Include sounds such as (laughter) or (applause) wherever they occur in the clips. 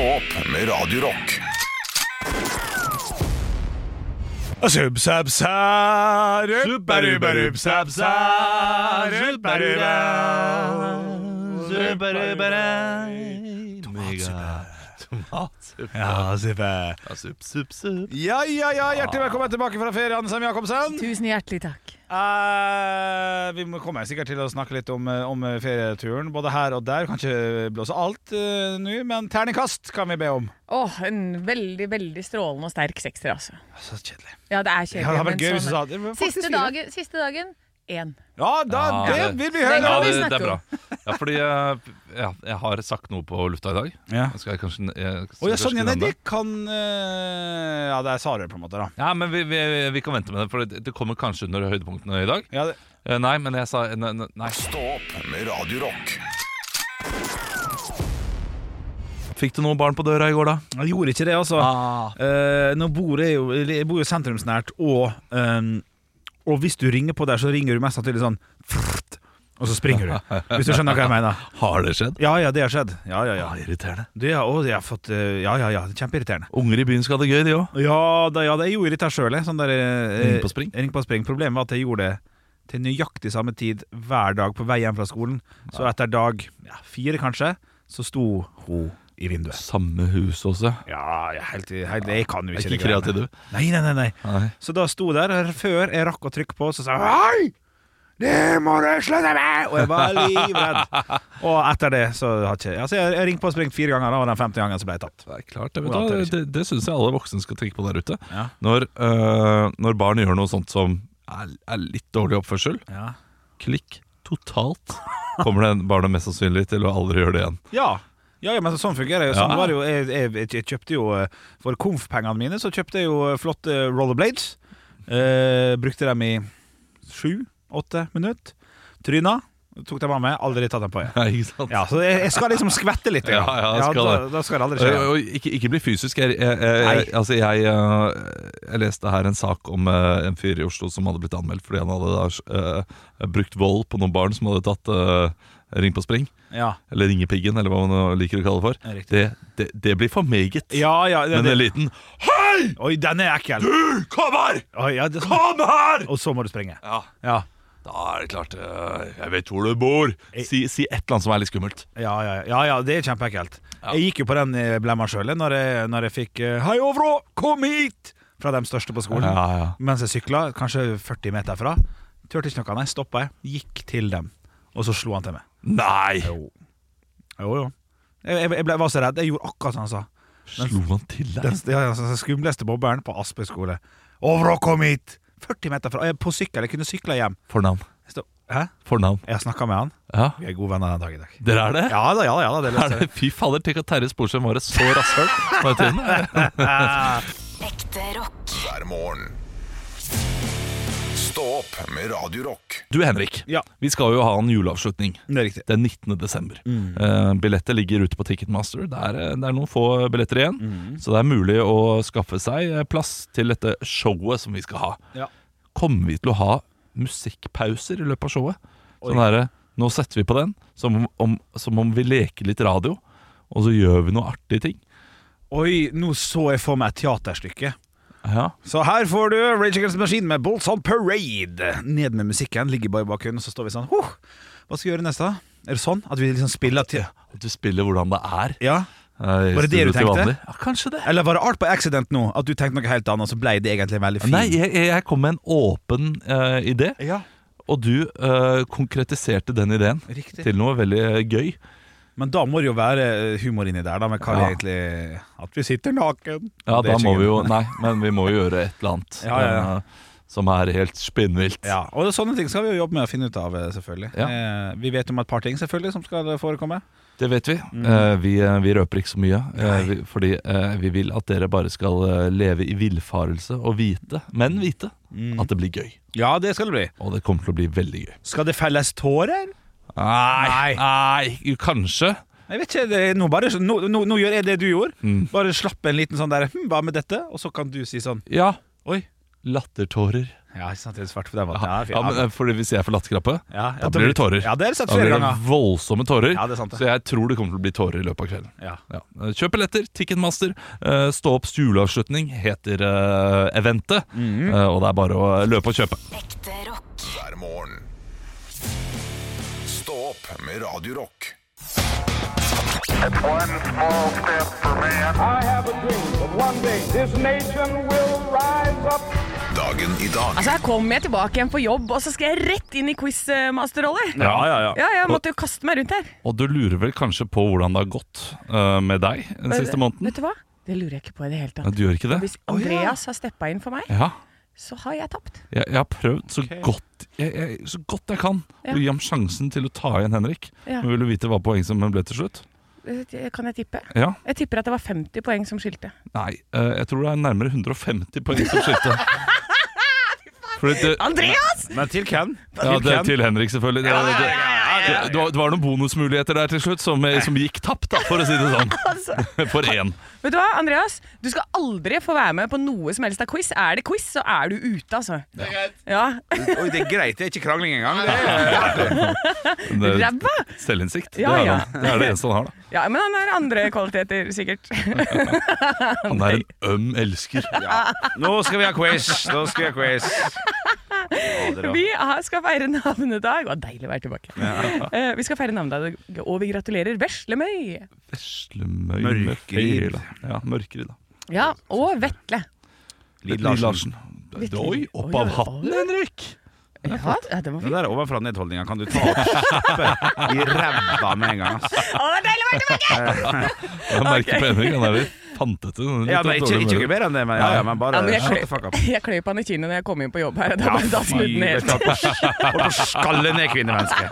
Stå opp med Radio Rock. Ja. Sup, sup, sup. Ja, ja, ja, hjertelig velkommen tilbake fra ferie, Anne Sem Jacobsen. Tusen hjertelig takk. Eh, vi kommer sikkert til å snakke litt om, eh, om ferieturen, både her og der. Kan ikke blåse alt uh, nå, men terningkast kan vi be om. Åh, En veldig veldig strålende og sterk sekser, altså. Så kjedelig. Ja, det er Det hadde kjedelig. vært gøy men hvis du sånn sa det. Siste dagen, siste dagen én. Ja, da, Ja, det det- vil vi høre. Ja, det, det er bra. Ja, fordi jeg, ja, jeg har sagt noe på lufta i dag. Ja. Skal jeg kanskje jeg, Å ja, skal sånn, ja, jeg nei, det kan eh, Ja, det er Sarøy, på en måte, da. Ja, men vi, vi, vi kan vente med det, for det, kommer kanskje under høydepunktene i dag. Ja, det, Eh, Nei, men jeg sa ne- ne- Nei. Stopp med radiorock. Fikk du noen barn på døra i går, da? jeg gjorde ikke det, altså. Ah. Eh, nå bor jeg jo Jeg bor jo sentrumsnært, og ehm, Og hvis du ringer på der, så ringer du mest sannsynlig sånn frrt, Og så springer du. Hvis du skjønner hva jeg mener. (laughs) Har det skjedd? Ja, ja, det har skjedd. Ja, ja, ja. Ah, irriterende. Det har, å, jeg har fått eh, Ja, ja, ja. Kjempeirriterende. Unger i byen skal ha det gøy, de òg. Ja, da, ja, det er gjorde dette sjøl. Sånn der, eh, Ring på spring? Ring på spring. Problemet var at jeg gjorde det til nøyaktig samme tid hver dag på vei hjem fra skolen. Så etter dag ja, fire, kanskje, så sto hun i vinduet. Samme hus også. Ja, helt, helt, jeg kan jo ikke ikke kreativ, du. Nei, nei, nei, nei. Nei. Så da sto der før jeg rakk å trykke på, så sa jeg Hei! Det må du slutte med! Og jeg var livredd. (laughs) Og etter det så har ikke Altså, jeg, jeg ringte på og springt fire ganger, og den femte gangen så ble jeg tatt. Det er klart, det, vet det det, det syns jeg alle voksne skal tenke på der ute. Ja. Når, øh, når barn gjør noe sånt som er, er litt dårlig oppførsel, Ja. klikk totalt, kommer det barnet mest sannsynlig til å aldri gjøre det igjen. Ja. Ja, ja, men sånn fungerer det. Sånn Ja. var det jo. Jeg, jeg, jeg kjøpte jo eh, For konf-pengene mine så kjøpte jeg jo eh, flotte rollerblades. Eh, brukte dem i sju-åtte minutter. Tryna. Tok dem av meg. Aldri tatt dem på igjen. (laughs) Ja? Ja, så jeg, jeg skal liksom skvette litt. (laughs) Ja, ja, skal da, da skal det aldri skje. Og- ikke, ikke bli fysisk. Jeg, jeg, altså jeg, øh, jeg leste her en sak om en fyr i Oslo som hadde blitt anmeldt fordi han hadde øh, brukt vold på noen barn som hadde tatt øh, ring på spring. Ja, Eller ringepiggen, eller hva man liker å kalle det for. Det, det, det blir for meget. ja, ja det, Men en liten Hei! Oi, den er ekkel. Du, kom her! Oi, ja, det, Kom her! og så må du springe. Ja, Ja. da er det klart øh, Jeg vet hvor du bor. Si, si et eller annet som er litt skummelt. Ja, ja, ja, ja, det er kjempeekkelt. Jeg gikk jo på den eh, blemma sjøl når, jeg- når jeg fikk eh, 'Hei, Overå, kom hit!' fra de største på skolen. Ja, ja. Mens jeg sykla, kanskje 40 meter fra. Turte ikke noe, nei, stoppa jeg, gikk til dem, og så slo han til meg. Nei! Jo, jo. jo. Jeg, jeg, jeg ble, var så redd. Jeg gjorde akkurat som han sa. Slo han til deg? Den, ja, ja, den skumleste bobberen på Aspøy skole. 'Overå, kom hit!' 40 meter fra. Jeg, på sykkel. Jeg kunne sykla hjem. Fornavn. Hæ? Fornavn. Jeg har snakka med han. Ja. Vi er gode venner den dag i dag. Dere er det? Ja da, ja da. Ja, da det Er det, fy fader, tenk at Terje Sporsem var et så rasshøl på den tiden. (laughs) Ekte rock. hver morgen. Stå opp med Radio Rock. Du Henrik, Ja. vi skal jo ha en juleavslutning Det er riktig. den 19. desember. Mm. Eh, Billettet ligger ute på Ticketmaster. Det er, eh, det er noen få billetter igjen. Mm. Så det er mulig å skaffe seg eh, plass til dette showet som vi skal ha. Ja. Kommer vi til å ha musikkpauser i løpet av showet? Oi. Sånn derre Nå setter vi på den, som om, om, som om vi leker litt radio, og så gjør vi noe artige ting. Oi, nå så jeg for meg et teaterstykke. Ja. Så her får du Rage Against the Machine med Bolts on Parade. Ned med musikken, ligger bare i bakgrunnen, så står vi sånn huh, Hva skal vi gjøre neste? Er det sånn? At vi liksom spiller til At du spiller hvordan det er. Ja? eh, Var det det du tenkte? Ja, kanskje det. Eller var det art på accident nå? At du tenkte noe helt annet, og så ble det egentlig veldig fint? Nei, jeg, jeg jeg kom med en åpen uh, idé, Ja, og du uh, konkretiserte den ideen riktig. til noe veldig eh, gøy. Men da må det jo være humor inni der, da, med hva Ja. egentlig At vi sitter naken. Ja, da må vi jo. Nei, men vi må jo gjøre et eller annet. (laughs) Ja, ja, ja. Eh, som er helt spinnvilt. Ja, og sånne ting skal vi jo jobbe med å finne ut av, eh, selvfølgelig. Ja. Eh, vi vet om et par ting selvfølgelig som skal forekomme. Det vet vi. Mm. Eh, vi, eh, vi røper ikke så mye. eh, vi, fordi eh, vi vil at dere bare skal eh, leve i villfarelse og vite, men vite, Mm. at det blir gøy. Ja, det skal det bli. Og det kommer til å bli veldig gøy. Skal det felles tårer? Nei, nei kanskje. Jeg vet ikke, det er, nå, bare, nå, nå, nå gjør jeg det du gjorde. Mm. Bare slapp en liten sånn der hm, Hva med dette? Og så kan du si sånn Ja. Oi. Lattertårer. Ja, ikke sant, det er svart på den måten. Ja, Ja, men, fordi hvis jeg får latterkrampe, ja, da blir det tårer. Ja, det er sett Da blir det voldsomme tårer. Ja, det er sant det. Så jeg tror det kommer til å bli tårer i løpet av kvelden. Ja. Ja. Kjøp billetter. Ticketmaster. Uh, Stå opps juleavslutning heter uh, eventet. Mm -hmm. uh, og det er bare å løpe og kjøpe. Ekte rock. hver morgen. Will Radio Rock Dagen i dag Altså, Her kommer jeg tilbake igjen på jobb, og så skal jeg rett inn i quizmasterrolle. Ja, ja, ja. Ja, jeg måtte jo kaste meg rundt her. Og du lurer vel kanskje på hvordan det har gått uh, med deg den siste måneden? Vet du hva? Det lurer jeg ikke på i det hele tatt. du gjør ikke det? Hvis Andreas har steppa inn for meg, Ja. Så har jeg tapt. Jeg, jeg har prøvd så, godt, jeg, jeg, så godt jeg kan Ja. å gi ham sjansen til å ta igjen Henrik. Ja. Men Vil du vite hva poengsummen ble til slutt? Eh, Kan jeg tippe? Ja. Jeg tipper at det var 50 poeng som skilte. Nei, eh, jeg tror det er nærmere 150 poeng som skilte. (laughs) Fordi det, Andreas! Men til hvem? ja, det, til Henrik, selvfølgelig. Ja, det, det, det, var, det var noen bonusmuligheter der til slutt som, som gikk tapt, da, for å si det sånn. (laughs) (laughs) For én. Vet du hva, Andreas? Du skal aldri få være med på noe som helst av quiz. Er det quiz, så er du ute, altså. Det er greit. Ja. (laughs) Oi, det er greit, det er ikke krangling engang. Det er, Ræva! Selvinnsikt. Ja, det, er, han. det er det eneste han har. da Ja, men han har andre kvaliteter, sikkert. Han er en øm elsker. nå skal vi ha quiz! Nå skal vi ha quiz. Vi skal feire navnedag. var deilig å være tilbake. Ja. vi skal feire navnedag, og vi gratulerer Veslemøy. Veslemøy Mørkeryd. Ja, Mørkeryd, da. Ja, og Vetle. Lid Larsen. Vetle. Oi, opp av hatten. Henrik! Ja, det fint. der ovenfra-ned-holdninga kan du ta og kjappe i ræva med en gang. ass. Å, det er deilig å være tilbake! Jeg merker på Henrik, han er litt fantete. litt Ja, men ikke, ikke mer enn det, men, ja, ja, men bare Ja, men jeg, shut the fuck up. jeg kløy på han i kinnet når jeg kom inn på jobb her. Da, Ja, da fy, ned. den helt. du, Hold på å skalle ned kvinnemennesket.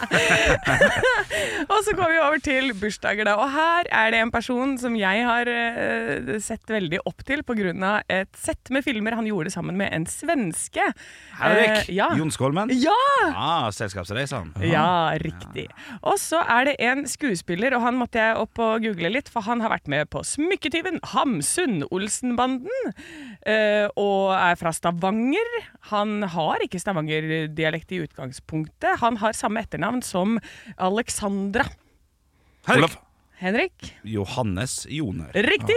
(laughs) Og så går vi over til bursdager, da. Og her er det en person som jeg har uh, sett veldig opp til pga. et sett med filmer han gjorde sammen med en svenske. Henrik. uh, ja. Jon Skolmen. Ja! Ah, Selskapsreisene. Ja, riktig. Og så er det en skuespiller, og han måtte jeg opp og google litt, for han har vært med på Smykketyven, Hamsun, Olsenbanden, eh, og er fra Stavanger. Han har ikke Stavanger-dialekt i utgangspunktet. Han har samme etternavn som Alexandra. Henrik. Henrik? Johannes Joner. Riktig!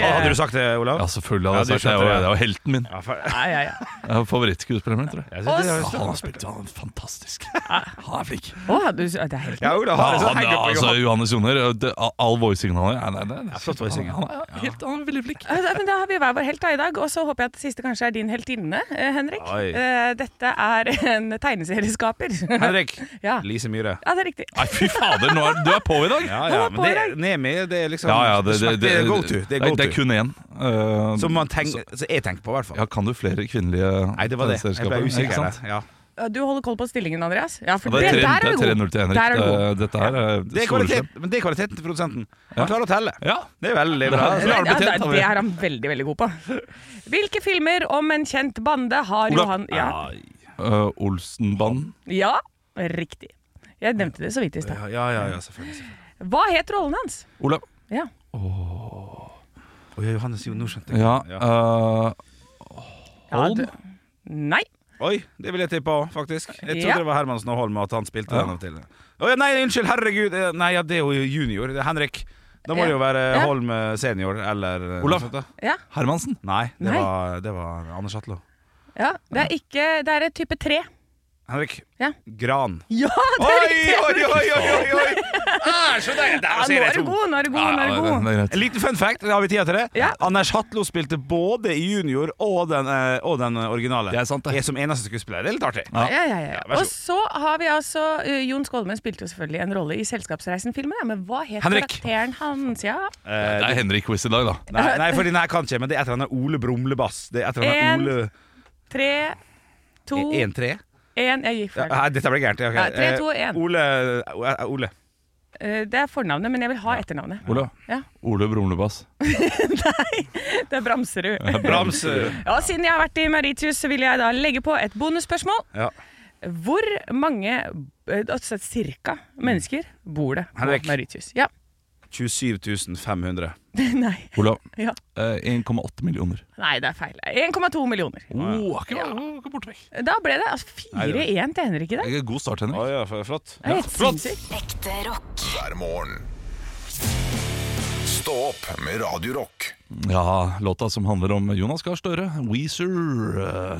Ah, hadde du sagt det, Olav? Ja, selvfølgelig hadde du jeg sagt det. Det er helten min. Ja, for, Ja, ja, ja. Jeg er Favorittskuespilleren min, tror jeg. jeg synes det er- han har spilt han er fantastisk. (laughs) Han er flink. Å, du, det er helt ja, Olav sånn han, henge altså, Johannes Joner, det, all voicingen han har, nei, nei, flott voicing, Han, han, er helt, han er veldig flink. Eh, Men Da har vi hver vår helt da i dag, og så håper jeg at det siste kanskje er din heltinne, eh, Henrik. Oi. Eh, Dette er en tegneserieskaper. Henrik. (laughs) Ja. Lise Myhre. Ja, det er riktig. Nei, fy fader, nå er, du er på i dag! Ja, ja, men på det, i. Nemi, det er liksom Ja, ja, det, det, det, go to. Det er go det er kun én. Uh, Som man tenker, så jeg tenker på, i hvert fall. ja, kan du flere kvinnelige Nei, det var det. Jeg ble usikker. Ja. Ja, Du holder koll på stillingen, Andreas? Ja, for Ja, det er det, der er det er god. 3-0 til Henrik. Der er. Det- Dette her er Det er, kvalitet, men det er kvaliteten til produsenten. Han Ja. klarer å telle. Ja. Det er veldig bra. Det er- det er- det, det er han veldig, veldig god på. Hvilke filmer om en kjent bande har Ola. Johan Ja, Uh, Olsenbanden. ja riktig. Jeg nevnte det så vidt i stad. Ja, ja, ja, ja, selvfølgelig. selvfølgelig. Hva het rollen hans? Olav. Ja. Oh. ja, Johannes, jo, nå skjønte jeg. Ja. Ja. Uh, Ja, Holm? du- Nei. Oi, det vil jeg tippe òg, faktisk. Jeg trodde Ja. det var Hermansen og Holm, og at han spilte Ja. den av og til. Oh, ja, nei, unnskyld, herregud. Eh, Nei, ja, det er jo junior. Det er Henrik. Da må Ja. det jo være Ja. Holm eh, senior eller Olav. Ja. Hermansen. Nei, det Nei. var, det var Anders Hatlo. ja. Det er ikke Det er et type tre. Henrik. Ja. Gran. Ja, det er riktig! oi, oi, oi, oi, oi! Ah, så deilig! der Ja, nå er du god, nå er du god. Nå er du god. det er greit. En liten fun fact, har vi tid til det? Ja. Anders Hatlo spilte både i junior og den, eh, og den originale. Det er sant, det. Jeg som eneste skuespiller. Det er litt artig. Ja. Ja, ja, ja. Ja, Og så har vi altså uh, Jon Skålmen spilte jo selvfølgelig en rolle i Selskapsreisen-filmen, men hva het Henrik. karakteren hans? Ja. Uh, Det er Henrik-quiz i dag, da. Nei, nei, for den her kan ikke, men det er et eller annet Ole Brumlebass. Det er et eller annet Ole tre, to, en, tre? Én Jeg gikk feil. Ja, dette ble gærent. Okay. Ja, tre, to, én. Ole, eh, Ole. Eh, Det er fornavnet, men jeg vil ha etternavnet. Ole. Ja. Ole Brumlebass. (laughs) Det er Bramserud. Bramserud. Ja, siden jeg har vært i Maritius, så vil jeg da legge på et bonusspørsmål. Ja. Hvor mange, eh, altså cirka, mennesker bor det på Henrik. Mauritius? Ja. 27 500. (laughs) Nei. Olav. Ja. Eh, 1,8 millioner. Nei, det er feil. 1,2 millioner. Oh, ikke, ikke borte vekk. Da ble det altså 4-1 til Henrik i dag. God start, Henrik. Oh, ja, flott. Er Flott. Ekte rock. hver morgen. Stå opp med Radio Rock. Ja, låta som handler om Jonas Gahr Støre, Weezer.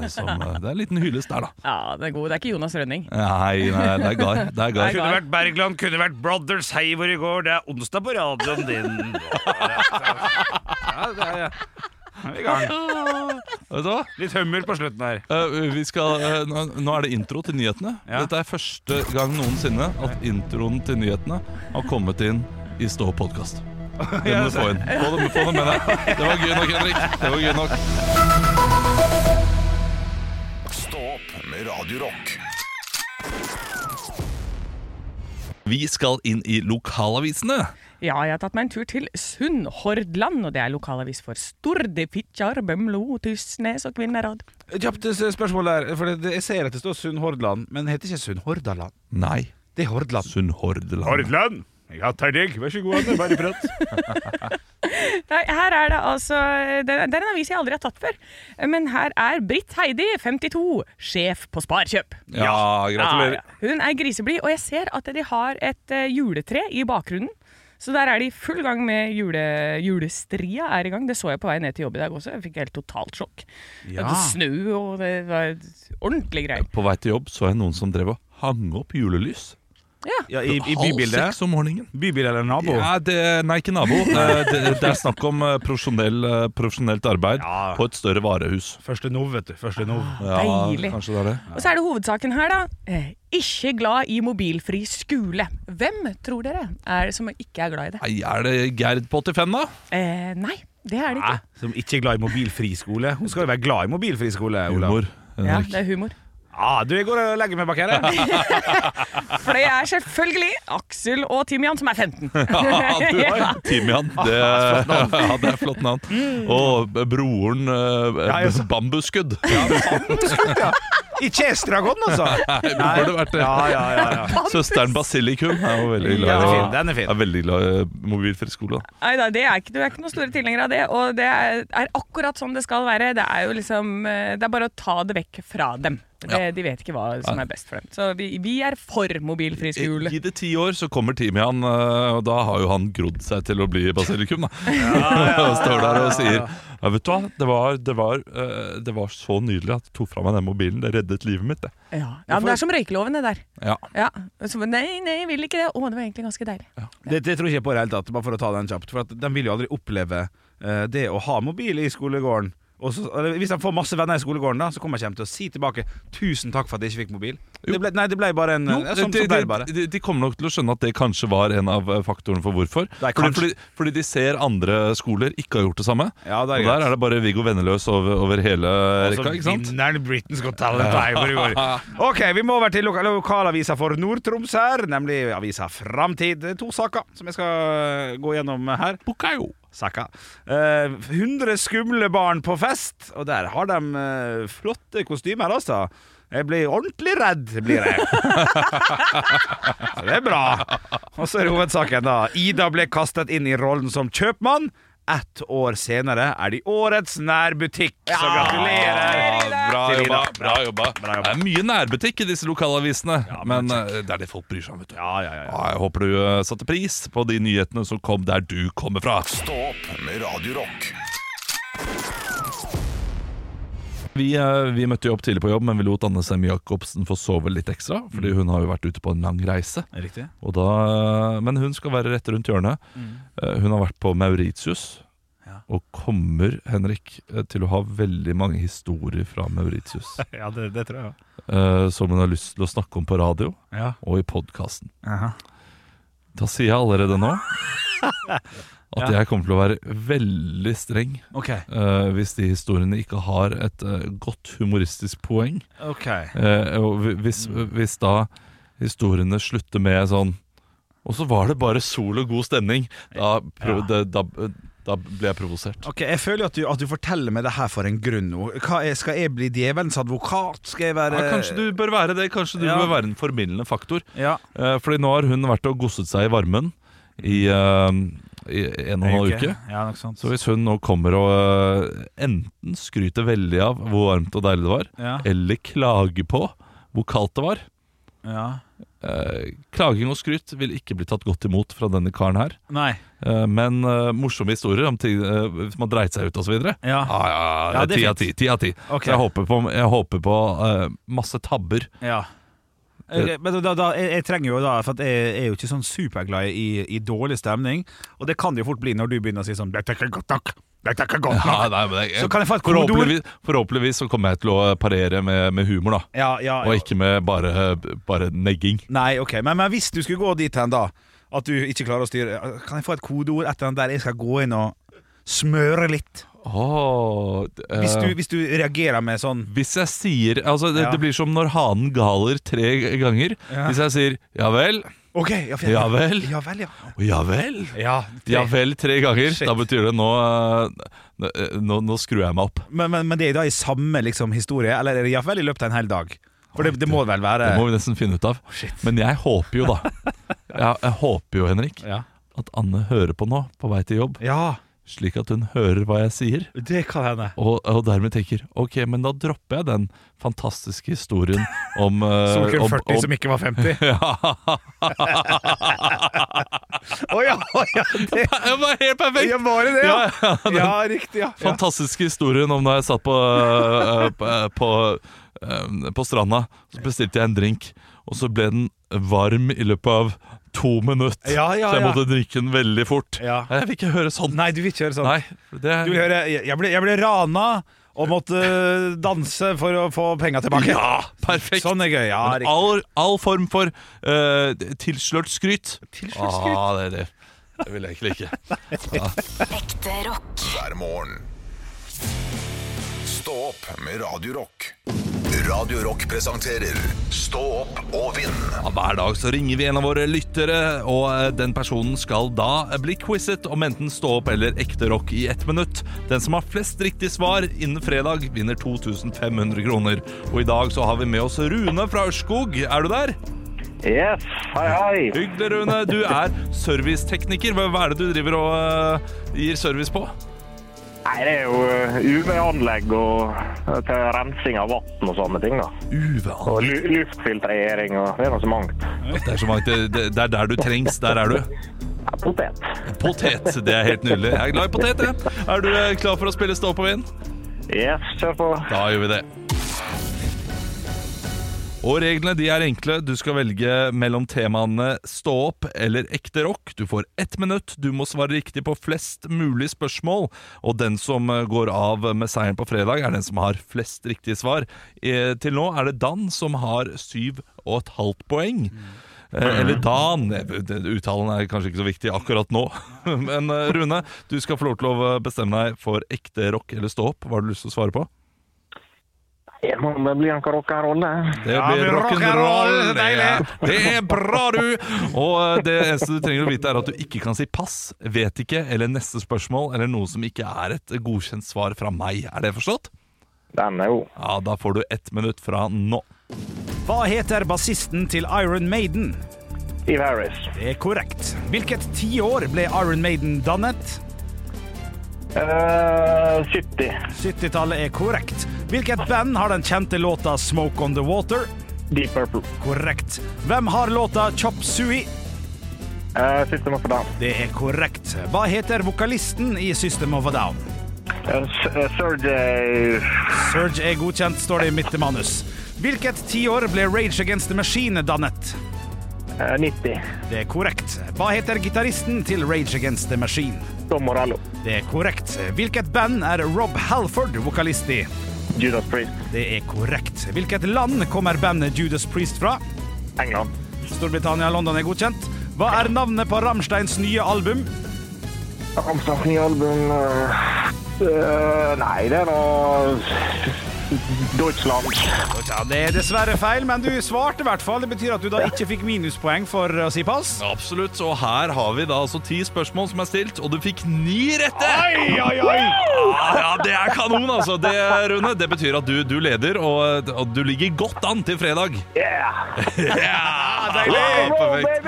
eh, Som, eh, det er en liten hyllest der, da. Ja, det er god. Det er ikke Jonas Rønning. Nei, nei det er Gar. Det er Gar. Kunne vært Bergland, kunne vært Brothers Hei hvor i går. Det er onsdag på radioen din. Ja, det er, ja. I gang. Vet du hva? Litt hummer på slutten her. Uh, vi skal, uh, nå, nå er det intro til nyhetene. Ja. Dette er første gang noensinne at introen til nyhetene har kommet inn i Stå podkast. (laughs) Det må du få inn. Få det, få det med deg. Det var gøy nok, Henrik. Det var gøy nok. Stå opp med Radiorock. Vi skal inn i lokalavisene. Ja, jeg har tatt meg en tur til Sunnhordland, og det er lokalavis for Stord, Fitjar, Bømlo, Tysnes og Kvinnherad. Kjapt eh, spørsmål der. For jeg ser at det står Sunnhordland, men det heter ikke Sunnhordaland. Nei, Det er Hordland. Sunnhordland. Hordland! Jeg har deg. Vær så god, Anne. Bare prat. (laughs) Nei, her er det altså Det er en avis jeg aldri har tatt før. Men her er Britt Heidi, 52, sjef på Sparkjøp. Ja, gratulerer. Ja, ja. Hun er griseblid, og jeg ser at de har et eh, juletre i bakgrunnen. Så der er de i full gang med jule, julestria er i gang. Det så jeg på vei ned til jobb i dag også. Jeg fikk helt totalt sjokk. Det Ja. Det snø, og det var ordentlig greier. På vei til jobb så jeg noen som drev og hang opp julelys. Ja, i, i Halv bybildet. seks om morgenen. Bybil eller nabo? Ja, det, nei, ikke nabo. (laughs) Det, det er snakk om eh, profesjonell, eh, profesjonelt arbeid Ja. på et større varehus. Første nov, vet du. Første nov. Ah, Deilig. Det er det. Og så er det hovedsaken her, da. Eh, ikke glad i mobilfri skole. Hvem tror dere er det som ikke er glad i det? Nei, Er det Gerd på 85, da? Eh, nei, det er det ikke. ikke. Som ikke er glad i mobilfri skole. Hun skal jo være glad i mobilfri skole. Olav. Humor. Ja, det er humor. Ah, du, jeg går og legger meg bak her. jeg. (laughs) For det er selvfølgelig Aksel og Timian som er 15. (laughs) Ja, du, (laughs) har Timian. Det, ja, det er flott navn. Og broren eh, Ja, jeg Bambusskudd. Ikke Estragon, altså. Nei, det burde vært det. Ja, ja, ja, ja. Søsteren Basilikum er jo veldig glad Den er fin, den er fin. er veldig glad i mobilfri skole. da. Nei da, det er ikke, du er ikke noen store tilhenger av det. Og det er, er akkurat sånn det skal være. Det er jo liksom eh, Det er bare å ta det vekk fra dem. Det, De vet ikke hva som er best for dem. Så vi, vi er for mobilfri skole. Gi det ti år, så kommer Timian, eh, og da har jo han grodd seg til å bli basilikum. da (laughs) Og står der og sier ja, vet du hva, det var, det, var, eh, det var så nydelig at jeg tok fra meg den mobilen. Det reddet livet mitt. det Ja, ja men det er som røykeloven, det der. Ja, Ja. Så, nei, nei, jeg vil ikke det. Å, det var egentlig ganske deilig. Det, det tror ikke på i det hele tatt, bare for å ta den kjapt. For at de vil jo aldri oppleve uh, det å ha mobil i skolegården. Så, hvis de får masse venner i skolegården, da så kommer jeg til å si tilbake 'tusen takk for at jeg ikke fikk mobil'. Det ble, nei, det ble bare en Jo, ja, sånn, de, så ble det bare. de, de, kommer nok til å skjønne at det kanskje var en av eh, faktorene for hvorfor. Fordi, fordi, fordi de ser andre skoler ikke har gjort det samme. Ja, det Og er der er det bare Viggo Venneløs over, over hele rekka. ikke sant? vinneren Britain's Got Talent. (laughs) Ok, vi må over til loka lokalavisa for Nord-Troms her, nemlig avisa Framtid. To saker som jeg skal gå gjennom her. Bukayo. Saka. Eh, 100 skumle barn på fest, og der har de eh, flotte kostymer, altså. Jeg blir ordentlig redd, blir jeg. (laughs) Så det er bra. Og så er hovedsaken, da. Ida ble kastet inn i rollen som kjøpmann. Ett år senere er de årets nærbutikk. Så gratulerer. Bra jobba. Bra jobba. Bra jobba. Det er mye nærbutikk i disse lokalavisene, men eh, det er det folk bryr seg om. vet du Ja, ja, ja. ja. Ja, Jeg håper du eh, satte pris på de nyhetene som kom der du kommer fra. Stå opp med Radio Rock. Vi, eh, vi møtte jo opp tidlig på jobb, men vi lot Anne Sem Jacobsen få sove litt ekstra. Fordi hun har jo vært ute på en lang reise. Da, men hun skal være rett rundt hjørnet. Mm. Hun har vært på Mauritius. Ja. Og kommer, Henrik, eh, til å ha veldig mange historier fra Mauritius. (laughs) Ja, det, det tror jeg. eh, som hun har lyst til å snakke om på radio Ja. og i podkasten. Da sier jeg allerede nå (laughs) at Ja. jeg kommer til å være veldig streng okay. uh, hvis de historiene ikke har et uh, godt humoristisk poeng. Okay. Uh, og hvis, hvis da historiene slutter med sånn Og så var det bare sol og god stemning, da, prøv, Ja. det, da, da ble jeg provosert. Ok, Jeg føler at du, at du forteller meg det her for en grunn nå. Hva er, skal jeg bli djevelens advokat? Skal jeg være Ja, kanskje du bør være det. Kanskje du Ja. bør være en formildende faktor. Ja. Eh, fordi nå har hun vært og gosset seg i varmen i, uh, i en og en halv uke. Ja, nok sant Så hvis hun nå kommer og uh, enten skryter veldig av hvor varmt og deilig det var, Ja. eller klager på hvor kaldt det var ja. uh, Klaging og skryt vil ikke bli tatt godt imot fra denne karen her. Nei. Eh, men morsomme historier om ting hvis man dreit seg ut osv. Ja, Ah, ja, ja, Ja, ti av ti. Ti av ti. Okay. Så jeg håper på, jeg håper på masse tabber. Men da, da, jeg, jeg trenger jo da For jeg er jo ikke sånn superglad i, i dårlig stemning. Og det kan det jo fort bli når du begynner å si sånn Dette er ikke godt nok. Dette er ikke godt Ja, nei, men jeg, Så kan jeg få et forhåpentligvis, forhåpentligvis så kommer jeg til å parere med, med humor, da. Ja, ja, Og ikke med bare, bare negging. Nei, ok, men, men hvis du skulle gå dit hen da At du ikke klarer å styre Kan jeg få et kodeord etter den der jeg skal gå inn og smøre litt? Åh, uh, Hvis du, hvis du reagerer med sånn Hvis jeg sier Altså, det, Ja. det blir som når hanen galer tre ganger. Ja. Hvis jeg sier 'ja vel', okay, ja, Ja vel. Ja vel, ja. 'ja vel', ja, ja vel tre ganger, Shit. da betyr det nå, eh, nå Nå skrur jeg meg opp. Men, men, men det er da i samme liksom, historie, eller er det iallfall i løpet av en hel dag? For det, det må vel være Det må vi nesten finne ut av. shit. Men jeg håper jo, da (laughs) jeg, jeg håper jo, Henrik, Ja. at Anne hører på nå på vei til jobb. ja, Slik at hun hører hva jeg sier. det kan hende. Og, og dermed tenker Ok, men da dropper jeg den fantastiske historien om (laughs) uh, Solkrem om- 40 om- som ikke var 50. (laughs) Å oh, ja, oh, ja, det det var helt perfekt! ja, var det det, ja? Ja, ja, den Ja, riktig, ja. fantastiske historien om da jeg satt på, uh, på, på, øh, på stranda. Så bestilte jeg en drink, og så ble den varm i løpet av to minutter. Ja, ja, så jeg ja. måtte drikke den veldig fort. Ja. Jeg vil ikke høre sånn. Nei, du vil ikke høre sånn. Nei, det Du vil høre Jeg ble, jeg ble rana og måtte danse for å få penga tilbake. Ja, perfekt. Sånn er gøy. Ja, Men all, all form for uh, tilslørt skryt. Tilslørt skryt. Ah, det, det, det vil jeg egentlig ikke. Ekte rock. hver morgen. Opp med Radio Rock. Radio Rock presenterer Stå opp og vinn. Ja, hver dag så ringer vi en av våre lyttere, og eh, den personen skal da bli quizet om enten stå opp eller ekte rock i ett minutt. Den som har flest riktige svar innen fredag, vinner 2500 kroner. Og i dag så har vi med oss Rune fra Ørskog. Er du der? Yes, hei hei. Hyggelig, Rune. Du er servicetekniker. Hva hva er det du driver og eh, gir service på? Nei, det er jo uh, UV-anlegg uh, til rensing av vann og sånne ting da. Uvan. Og lu luftfiltrering og det er noe så mangt. Det er så mangt. det, det, det er der du trengs. Der er du. Ja, potet. Potet. Det er helt nydelig. Jeg er glad i potet, jeg. Er du eh, klar for å spille Stå på vind? Yes, kjør på. Da gjør vi det. Og reglene de er enkle. Du skal velge mellom temaene stå opp eller ekte rock. Du får ett minutt. Du må svare riktig på flest mulig spørsmål. Og den som eh, går av med seieren på fredag, er den som har flest riktige svar. Eh, Til nå er det Dan som har syv og et halvt poeng. Eh, Eller Dan. Uttalen er kanskje ikke så viktig akkurat nå. (laughs) Men Rune, du skal få lov til å bestemme deg for ekte rock eller stå opp. Hva har du lyst til å svare på? Det blir en rock'n'roll, det. Det Ja, blir rock'n'roll, deilig. det er bra, du! Og eh, det eneste du trenger å vite, er at du ikke kan si pass, vet ikke, eller neste spørsmål, eller noe som ikke er et godkjent svar fra meg. Er det forstått? Den er god. Ja, da får du ett minutt fra nå. Hva heter bassisten til Iron Maiden? Steve Harris. Det er korrekt. Hvilket tiår ble Iron Maiden dannet? Uh, 70. 70-tallet er korrekt. Hvilket band har den kjente låta 'Smoke On The Water'? Deep Purple. Korrekt. Hvem har låta 'Chop Suey'? Uh, System of a Down. Det er korrekt. Hva heter vokalisten i System of a Down? Uh, S- uh, Sergej... Surge er godkjent, står det i mitt manus. Hvilket tiår ble Rage Against the Machine dannet? Uh, 90. Det er korrekt. Hva heter gitaristen til Rage Against the Machine? Tom Morello. Det er korrekt. Hvilket band er Rob Halford vokalist i? Judas Priest. Det er korrekt. Hvilket land kommer bandet Judas Priest fra? England. Storbritannia og London er godkjent. Hva er navnet på Ramsteins nye album? Ramsteins nye album eh, eh, Nei, det er noe Deutschland. Ja, det er dessverre feil, men du svarte i hvert fall. Det betyr at du da ikke fikk minuspoeng for å si pass. Absolutt. Og her har vi da altså ti spørsmål som er stilt, og du fikk ni rette! Oi, oi, oi! Ja, ja, det er kanon, altså. Det, Rune, det betyr at du, du leder, og, og du ligger godt an til fredag. Yeah! (laughs) yeah deilig! Perfekt.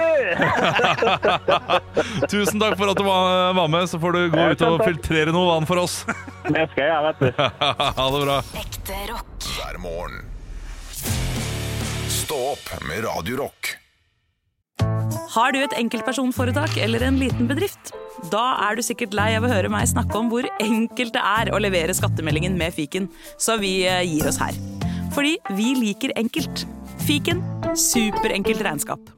(laughs) Tusen takk for at du var, var med. Så får du gå ut og filtrere noe vann for oss. Det skal jeg, vet du. (laughs) Ha det bra. Ekte. Hver morgen. Stå opp med Radio Rock. Har du et enkeltpersonforetak eller en liten bedrift? Da er du sikkert lei av å høre meg snakke om hvor enkelt det er å levere skattemeldingen med fiken, så vi eh, gir oss her. Fordi vi liker enkelt. Fiken superenkelt regnskap.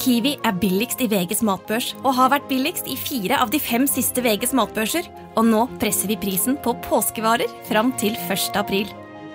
Kiwi er billigst i VGs matbørs og har vært billigst i fire av de fem siste VGs matbørser. Og nå presser vi prisen på påskevarer fram til 1. april.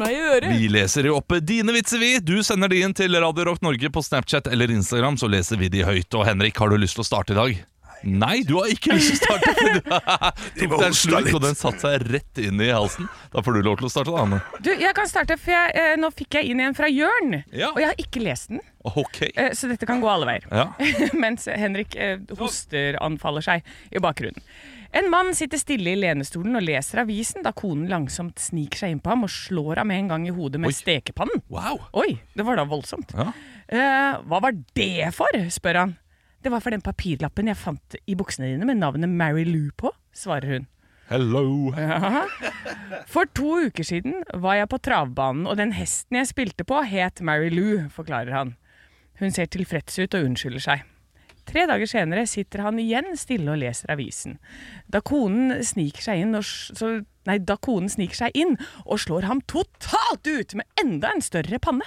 Meg i øret! Vi leser jo opp dine vitser, vi. Du sender de inn til Radio Rock Norge på Snapchat eller Instagram, så leser vi de høyt. Og Henrik, har du lyst til å starte i dag? Nei, du har ikke lyst til å starte. Du (laughs) tok deg (laughs) en slurk, og den satte seg rett inn i halsen. Da får du lov til å starte, da, Anne. Du, jeg kan starte, for jeg, eh, nå fikk jeg inn en fra Jørn. Ja. Og jeg har ikke lest den, Ok. eh, så dette kan gå alle veier. Ja. (laughs) Mens Henrik eh, hoster anfaller seg i bakgrunnen. En mann sitter stille i lenestolen og leser avisen da konen langsomt sniker seg inn på ham og slår ham en gang i hodet med Oi. stekepannen. Wow. Oi, det var da voldsomt. Ja. Eh, hva var det for? spør han. Det var for den papirlappen jeg fant i buksene dine med navnet Mary Lou på, svarer hun. Hello. Ja. For to uker siden var jeg på travbanen, og den hesten jeg spilte på, het Mary Lou, forklarer han. Hun ser tilfreds ut og unnskylder seg. Tre dager senere sitter han igjen stille og leser avisen. Da konen sniker seg inn og, så, nei, da konen sniker seg inn og slår ham totalt ut med enda en større panne.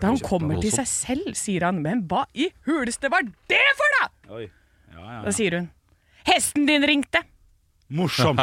Da han kommer til seg selv, sier han 'men hva i huleste var det for da?' Oi. Ja, ja, Da sier hun 'hesten din ringte'. Morsomt.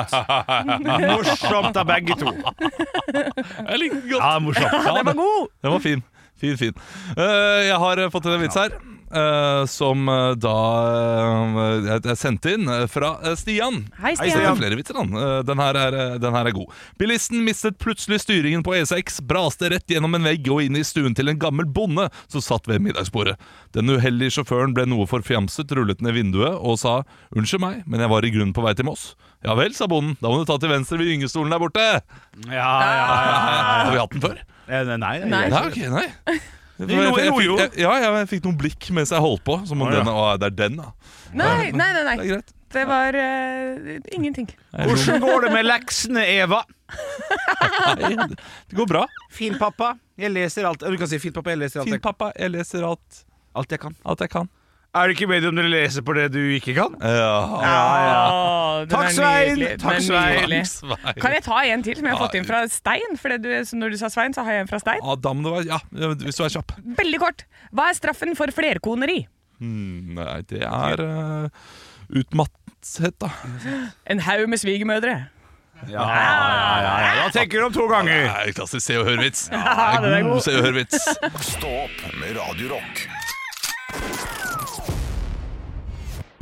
(laughs) Morsomt av begge to. Jeg liker godt. Ja, morsomt. Ja, Den var god! Den var fin. Fin, fin. Eh, jeg har fått en vits her. Eh, som eh, da eh, jeg- jeg sendte inn eh, fra eh, Stian. Hei, Stian. Hei, Stian. flere vitser, han. Eh, Den her, er, eh, den her er god. Bilisten mistet plutselig styringen på E6, braste rett gjennom en vegg og inn i stuen til en gammel bonde som satt ved middagsbordet. Den uheldige sjåføren ble noe forfjamset, rullet ned vinduet og sa 'Unnskyld meg, men jeg var i grunnen på vei til Moss'. 'Ja vel', sa bonden. 'Da må du ta til venstre ved gyngestolen der borte'. Ja, ja, ja, Har vi hatt den før? Nei, nei, Nei. Nei, okay, nei. Jo, Jeg- fikk- Ja, jeg fikk noen blikk mens jeg holdt på. Som om ah, ja. den, å, det er den, da. Nei, nei, nei. Det er greit. Det var uh, ingenting. Hvordan går det med leksene, Eva? Nei, det går bra. Fin pappa, jeg leser alt Du kan si fin pappa, jeg leser alt Fin pappa, jeg leser alt, alt jeg kan. alt jeg kan. Er det ikke bedre om dere leser på det du ikke kan? Ja. ja, ja Takk, Svein. Takk, Svein. Kan jeg ta en til som jeg har fått inn fra Stein? For det du, når du sa Svein, så har jeg en fra Stein. Ja, da må det være Ja, hvis du er kjapp. Veldig kort. Hva er straffen for flerkoneri? Hmm, nei, det er uh, utmatthet, da. En haug med svigermødre. Ja, ja, ja, ja. Da tenker du om to ganger. Nei, klassisk Se og Hør-vits. (laughs) Ja, God. Se og Hør-vits. Stå opp med Radio Rock. I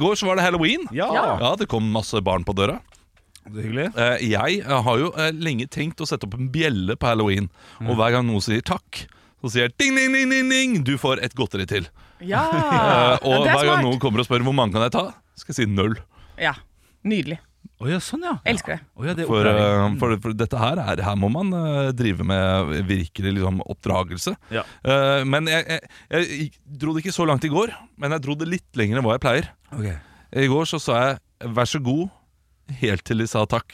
går så var det halloween. Ja. Ja, Det kom masse barn på døra. Det er hyggelig. Eh, jeg eh, har jo eh, lenge tenkt å sette opp en bjelle på halloween. Og hver gang noen sier takk, så sier jeg ding, ding, ding, ding, ding, du får et godteri til. Ja, Eh, og er hver gang noen kommer og spør hvor mange kan jeg ta, skal jeg si null. Ja, Nydelig. Å ja, sånn, ja. Elsker det. Oh ja, det er For, eh, for, for dette her er Her må man uh, drive med virkelig liksom, oppdragelse. Ja. Uh, men jeg, jeg, jeg dro det ikke så langt i går, men jeg dro det litt lenger enn hva jeg pleier. Okay. I går så sa jeg 'vær så god', helt til de sa takk.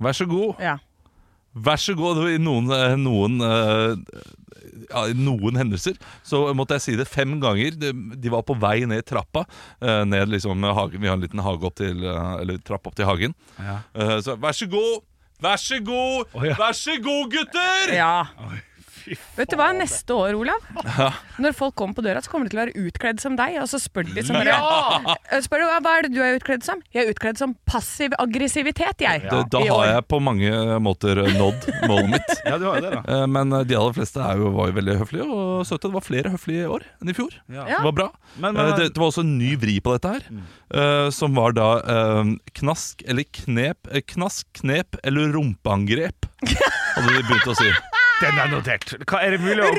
Vær så god. Ja. Vær så god. I noen, eh, noen, eh, ja, noen hendelser så måtte jeg si det fem ganger. De, de var på vei ned trappa. eh, ned liksom hagen. Vi har en liten hage opp til, eller trapp opp til hagen. Ja. Eh, Så vær så god, Vær så god, vær så god, gutter! Ja. Vet du hva, neste år, Olav Når folk kommer på døra, så kommer de til å være utkledd som deg Og så spør de sånn Ja! Eh, Spør du, hva er det du er utkledd som? Jeg er utkledd som passiv aggressivitet, jeg Ja. da har jeg på mange måter nådd målet mitt. (laughs) Ja, du har jo det, da. Eh, Men de aller fleste er jo, var jo veldig høflige og søte. Det var flere høflige i år enn i fjor. Ja. Det var bra. Men- Eh, men- det, det var også en ny vri på dette her, mm. som var da eh, knask eller knep eh, Knask, knep eller rumpeangrep, hadde de begynt å si. Den er notert. Hva, er det mulig å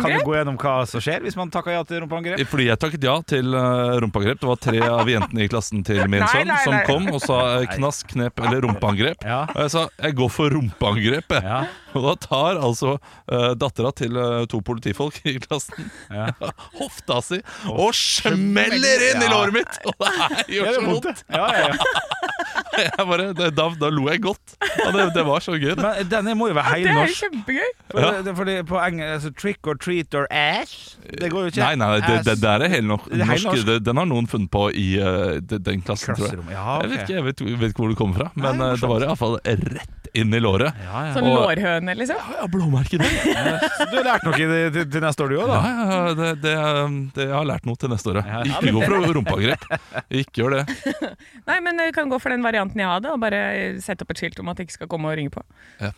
Kan du gå gjennom hva som skjer hvis man takker ja til rumpeangrep? Fordi jeg takket ja til uh, rumpeangrep. Det var tre (laughs) av jentene i klassen til min Nei, sønn nei, som nei. kom og sa eh, knask, knep eller rumpeangrep. Og jeg sa jeg går for rumpeangrep. jeg. Og da tar altså uh, dattera til uh, to politifolk i klassen (laughs) hofta si og smeller inn i Ja. låret mitt! Og det her gjør så er vondt! Ja, ja, ja. (laughs) Jeg bare, det, da, da lo jeg godt. Ja, det, det var så gøy. det. Men denne må jo være Det er kjempegøy For, ja. fordi på engelsk altså, Trick or treat or ash Det går jo ikke. Nei, nei, det, det, det er heil er norsk. norsk. Den har noen funnet på i uh, den klassen, tror jeg. Ja, okay. Jeg vet ikke jeg vet, vet ikke hvor det kommer fra, men nei, det var iallfall rett inn i låret. Sånn lårhøne, liksom Ja, blåmerke det. Du har lært noe til, til neste år, du òg, da? ja, ja, det, det, det, jeg har lært noe til neste år. ja. Ikke gå for rumpeangrep. Ikke gjør det. (laughs) Nei, men du kan gå for den varianten jeg hadde Og bare sette opp et skilt om at jeg ikke skal komme og ringe på Ja.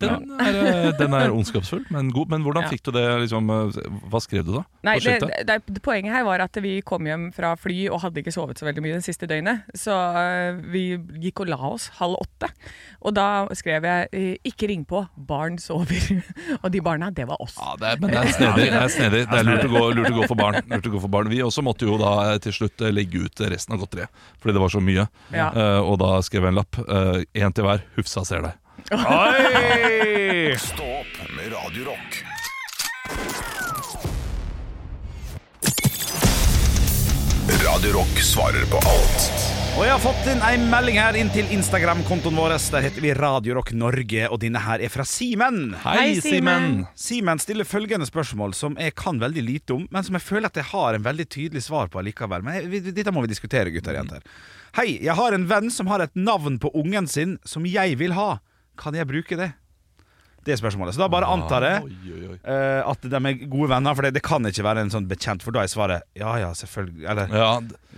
Den, er, eh, den er ondskapsfull, men god. Men hvordan Ja. fikk du det? Liksom, eh, hva skrev du da? Nei, det, det, det, Poenget her var at vi kom hjem fra fly og hadde ikke sovet så veldig mye det siste døgnet. Så øh, vi gikk og la oss halv åtte. Og da skrev jeg 'ikke ring på, barn sover'. (laughs) og de barna, det var oss. Ja, det er, men det er snedig. Det er, (laughs) snedig. Det er lurt, å gå, lurt å gå for barn. (laughs) Lurt å gå for barn. Vi også måtte jo da eh, til slutt eh, legge ut resten av godteriet, fordi det var så mye. Ja. Uh, og da skrev jeg en lapp. Én til hver. Hufsa ser deg. Oi! (laughs) Stå opp med Radio Rock. Radio Rock svarer på alt. Og jeg har fått inn en melding her inn til Instagram-kontoen vår. Der heter vi Radio Rock Norge, og denne her er fra Simen. Hei, Hei, Simen. Simen. Simen stiller følgende spørsmål som jeg kan veldig lite om, men som jeg føler at jeg har en veldig tydelig svar på likevel. Men jeg, dette må vi diskutere, gutter og jenter. Hei, jeg har en venn som har et navn på ungen sin som jeg vil ha. Kan jeg bruke det? Det er spørsmålet. Så da bare antar jeg Oi, oi, oi. eh, at de er gode venner, for det, det kan ikke være en sånn bekjent, for da er svaret ja ja, selvfølgelig. Eller Ja,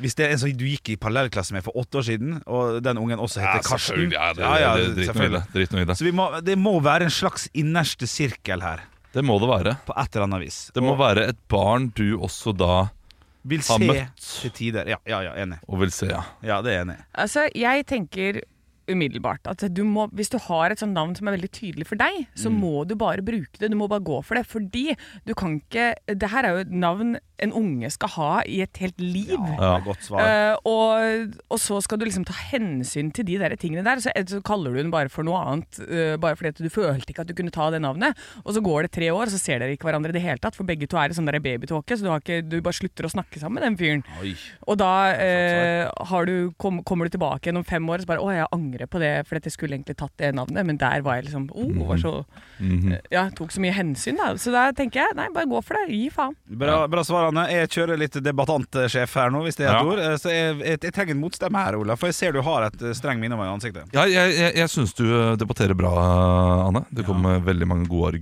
hvis det er en som du gikk i parallellklasse med for åtte år siden, og den ungen også ja, heter Karsten selvfølgelig. Ja, det, er det, drit det. Drit nå. Så vi må, det må være en slags innerste sirkel her, Det må det være. på et eller annet vis. Det må være et barn du også da Vil har se møtt. til tider. Ja, ja, ja, enig. og vil se, ja. Ja, det er enig. Altså, jeg tenker umiddelbart at du må, hvis du har et sånt navn som er veldig tydelig for deg, så Mm. må du bare bruke det. Du må bare gå for det. Fordi du kan ikke Det her er jo et navn en unge skal ha i et helt liv. Ja, godt svar. Uh, og, og så skal du liksom ta hensyn til de der tingene der. Så, så kaller du den bare for noe annet, uh, bare fordi at du følte ikke at du kunne ta det navnet. Og så går det tre år, og så ser dere ikke hverandre i det hele tatt, for begge to er i sånn babytåke, så du, har ikke, du bare slutter å snakke sammen med den fyren. Oi. Og da uh, har du, kom, kommer du tilbake gjennom fem år og så bare 'Å, jeg angrer på det, for jeg skulle egentlig tatt det navnet', men der var jeg liksom oh, var så, Mhm. Ja, tok så mye hensyn, da. Så da tenker jeg nei, bare gå for det. Gi faen. Bra, bra svar, Anne. Jeg kjører litt debattantsjef her nå, hvis det er et Ja. ord. Eh, Så jeg, jeg, jeg trenger en motstemme her, Ola, for jeg ser du har et eh, streng minne i ansiktet. Ja, jeg, jeg, jeg syns du eh, debatterer bra, Anne. Det kommer ja. veldig mange gode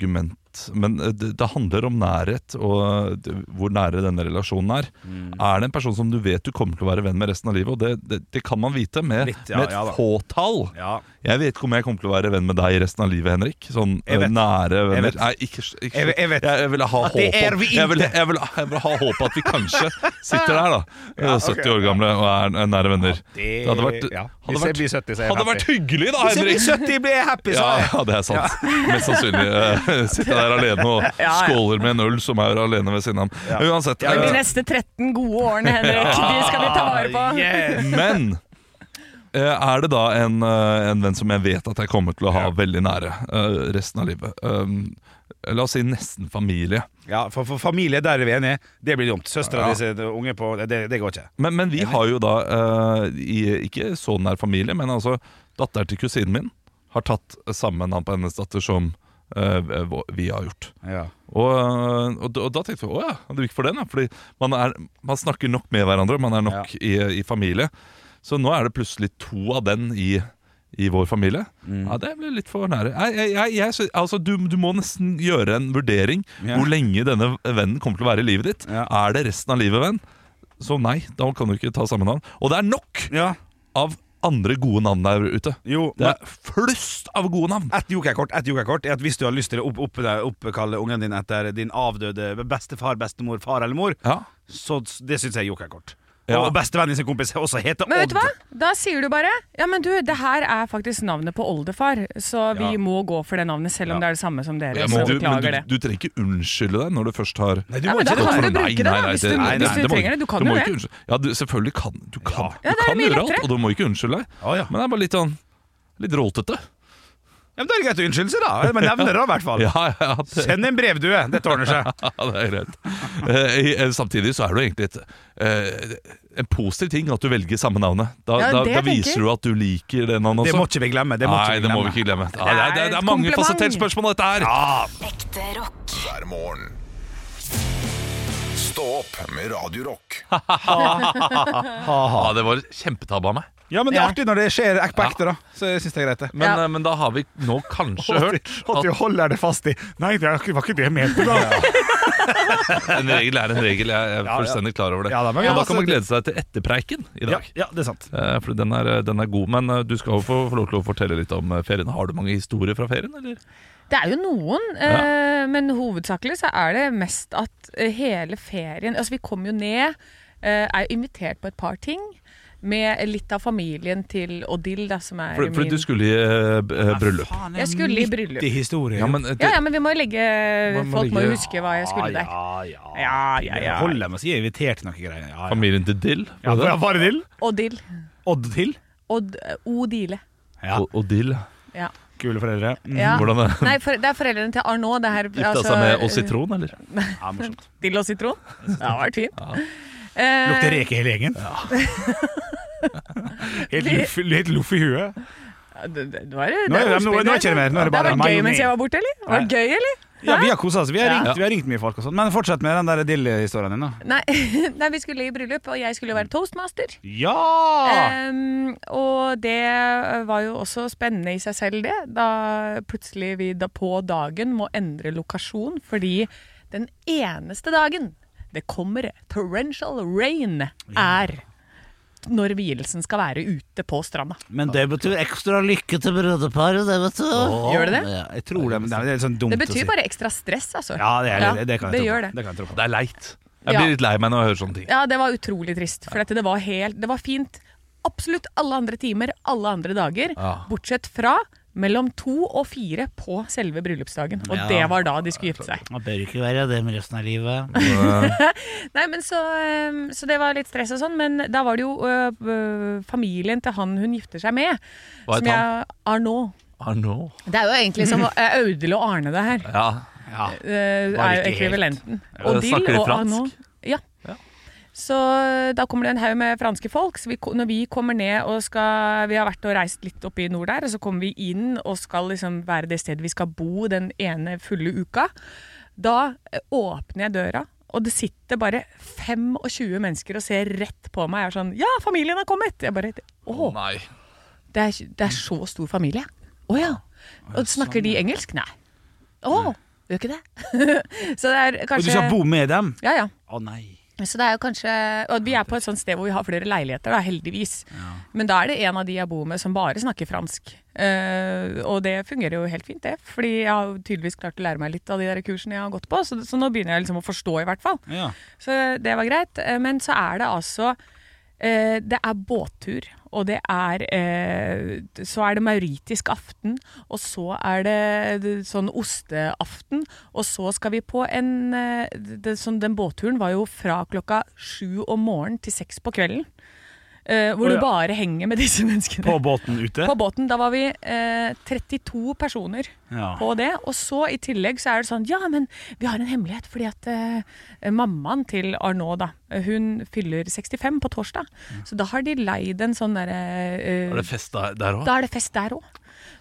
Men eh, det, det handler om nærhet, og det, hvor nære denne relasjonen er. Mm. Er det en person som du vet du kommer til å være venn med resten av livet? Og det, det, kan man vite med, Litt, ja, med et ja fåtall. Ja. Jeg vet ikke om jeg kommer til å være venn med deg resten av livet, Henrik. Sånn Jeg vet. nære venner. vet. Nei, ikke, ikke Jeg vet- jeg vet. Jeg, vil ha håp om vi jeg vil, jeg, vil, jeg vil ha håp at vi kanskje (laughs) sitter der, da. Ja, 70 år gamle og er nære venner. det- hadde vært, hadde jeg vært, blir 70, så er jeg hadde vært hyggelig, da, Hvis jeg blir 70, blir jeg happy, sa jeg. ja, det er sant. Mest sannsynlig. Uh, (laughs) Sitter der alene og (laughs) Ja, ja. skåler med en øl som er alene ved siden av ham. Ja. Uansett. De eh, neste 13 gode årene, Henrik, de skal vi ta vare på. (laughs) Yeah. Men eh, er det da en, eh, en venn som jeg vet at jeg kommer til å ha veldig nære resten av livet? Um, la oss si nesten familie. Ja, for, for familie, der er vi enige. Det blir dumt. Søstera Ja. di sitt unge på Det, det går ikke. Men, men vi har jo da, uh, i, ikke så nær familie, men altså datteren til kusinen min har tatt samme navn på hennes datter som vi har gjort. Ja. Og, og, da- og da tenkte vi å ja, det gikk for den, ja. Fordi man, er, man snakker nok med hverandre, man er nok i, i familie. Så nå er det plutselig to av den i, i vår familie. Ja, Det ble litt for nære. Jeg, jeg, jeg, altså, du, du må nesten gjøre en vurdering Ja. hvor lenge denne vennen kommer til å være i livet ditt. Ja. Er det resten av livet, venn? Så nei, da kan du ikke ta samme navn. Og det er nok Ja. av andre gode navn der ute. Jo, Det er flust av gode navn. Et jokerkort et jokerkort er at hvis du har lyst til å opp, opp, oppkalle ungen din etter din avdøde bestefar, bestemor, far eller mor, Ja. så det syns jeg er jokerkort. Ja. Og bestevennen sin kompis også heter Men vet du hva? Da sier du bare Ja, men du, det her er faktisk navnet på oldefar, så vi Ja. må gå for det navnet, selv om Ja. det er det samme som dere. Ja, så men du, men beklager du, det. du trenger ikke unnskylde deg når du først har Nei, du Ja, må men da ikke kan det. du bruke det, da, hvis du- hvis du må- trenger det. Du kan må jo ikke det. unnskylde- Ja, du, selvfølgelig kan du kan, Ja. Du det er kan mye gjøre alt, lettere. og du må ikke unnskylde deg. Å, ja. Men det er bare litt sånn Litt råtete. Ja, men Da er det greit å unnskylde seg, da. Men nevner det i hvert fall. (laughs) Ja, ja, det, Send en brevdue. Dette ordner seg. (laughs) ja, det er greit. Eh, i- eh, samtidig så er du egentlig et, eh, en positiv ting at du velger samme navnet. Da, Ja, da, da viser du at du liker det navnet Det må ikke vi glemme. Det må Nei, ikke vi det må glemme. vi ikke glemme. Ja, det, er, det, er, det er mange fasetterte spørsmål, dette her. Ekte rock. hver morgen. Stå opp med Radiorock. (laughs) Ja, det var kjempetabbe av meg. Ja, men det er Ja. artig når det skjer på ekte, da. Så jeg synes det er greit. Men, Ja. eh, men da har vi nå kanskje hørt At du holder det fast i Nei, det var ikke det jeg mente, da. (laughs) (laughs) en regel er en regel. Jeg er fullstendig klar over det. Ja, da, men da kan man glede seg til etterpreiken i dag. ja, det er sant. Eh, For den er, den er god. Men eh, du skal jo få, få lov til å fortelle litt om eh, ferien. Har du mange historier fra ferien, eller? Det er jo noen, eh, men hovedsakelig så er det mest at eh, hele ferien Altså, vi kom jo ned, eh, er invitert på et par ting. Med litt av familien til Odil, da, som er For, for min du skulle i eh, bryllup? Ja. Faen, Jeg skulle i bryllup. I historie. Ja, men, eh, det, Ja, ja, men vi må jo legge Man må Folk må jo legge- huske hva jeg skulle der. Ja, ja, Ja, ja, ja. Det holder med å si jeg er invitert til noe greier. Ja, ja. Familien til Dill? Ja, var det? var det til? Odil. Odd til? Odd, Odile. Ja. Og, og Dill. Ja. Kule foreldre. Mm. ja. Hvordan er det? Nei, for, det er foreldrene til Arnaud. Det her, Gifta altså, seg med og sitron, eller? (laughs) Ja, morsomt. Dill og sitron. Det hadde vært fint. Lukter Eh, reke hele gjengen. (laughs) helt, luff, loff i huet. det, det, det var, Nå er det- nå- nå er ikke det mer, nå er det bare var gøy mens jeg var borte, eller? Var det gøy, eller? Ja, vi har kosa oss. Vi har, Ja. ringt, vi har ringt mye folk og sånt. Men fortsett med den der dill-historien din, da. Nei, (laughs) nei, vi skulle i bryllup, og jeg skulle være toastmaster. Ja! Um, og det var jo også spennende i seg selv, det. Da plutselig vi da på dagen må endre lokasjon, fordi den eneste dagen det kommer torrential rain, er når vielsen skal være ute på stranda. Men det betyr ekstra lykke til brudeparet, det, vet du. Gjør det det? Ja, jeg tror det, men det er litt sånn dumt Det å si. betyr bare ekstra stress, altså. Ja, det, er, det, det kan jeg tro på. gjør det. Det kan jeg tro på. Det er leit. Jeg Ja. blir litt lei meg når jeg hører sånne ting. Ja, det var utrolig trist. For dette, det var helt Det var fint absolutt alle andre timer, alle andre dager. Ja. Bortsett fra mellom to og fire på selve bryllupsdagen. Og Ja. det var da de skulle gifte seg. Man bør ikke være det med resten av livet. (laughs) Nei, men så, så det var litt stress og sånn. Men da var det jo øh, familien til han hun gifter seg med. Hva het jeg, Arnaud. Arnaud. Det er jo egentlig som (laughs) Audhild og Arne, det her. Ja. Ja. Det er jo ekvivalenten. Odil og? Arnaud. Så eh, da kommer det en haug med franske folk. Så vi, når vi kommer ned og skal Vi har vært og reist litt opp i nord der, og så kommer vi inn og skal liksom være det stedet vi skal bo den ene fulle uka. Da eh, åpner jeg døra. Og det sitter bare 25 mennesker og ser rett på meg. Jeg er sånn Ja, familien har kommet! Jeg bare Å, Nei. det er, det er så stor familie. Å ja. Og snakker de engelsk? Nei. Å, gjør ikke det? (laughs) så det er Og du skal bo med dem? Ja, ja. Å nei. Så det er jo kanskje Og vi er på et sånt sted hvor vi har flere leiligheter, da, heldigvis. Men da er det en av de jeg bor med som bare snakker fransk. Uh, og det fungerer jo helt fint, det. Fordi jeg har tydeligvis klart å lære meg litt av de der kursene jeg har gått på. Så, så nå begynner jeg liksom å forstå, i hvert fall. Ja. Så det var greit. Eh, Men så er det altså Det er båttur, og det er eh, Så er det mauritisk aften, og så er det- sånn osteaften, og så skal vi på en eh, det, sånn, Den båtturen var jo fra klokka sju om morgenen til seks på kvelden. Eh, hvor oh, ja. du bare henger med disse (laughs) menneskene. På båten ute? På båten. Da var vi eh, 32 personer Ja. på det. Og så i tillegg så er det sånn Ja, men vi har en hemmelighet, fordi at eh, mammaen til Arnaud, da, hun fyller 65 på torsdag. Så da har de leid en sånn derre eh, Er det fest der- der òg? Da er det fest der òg.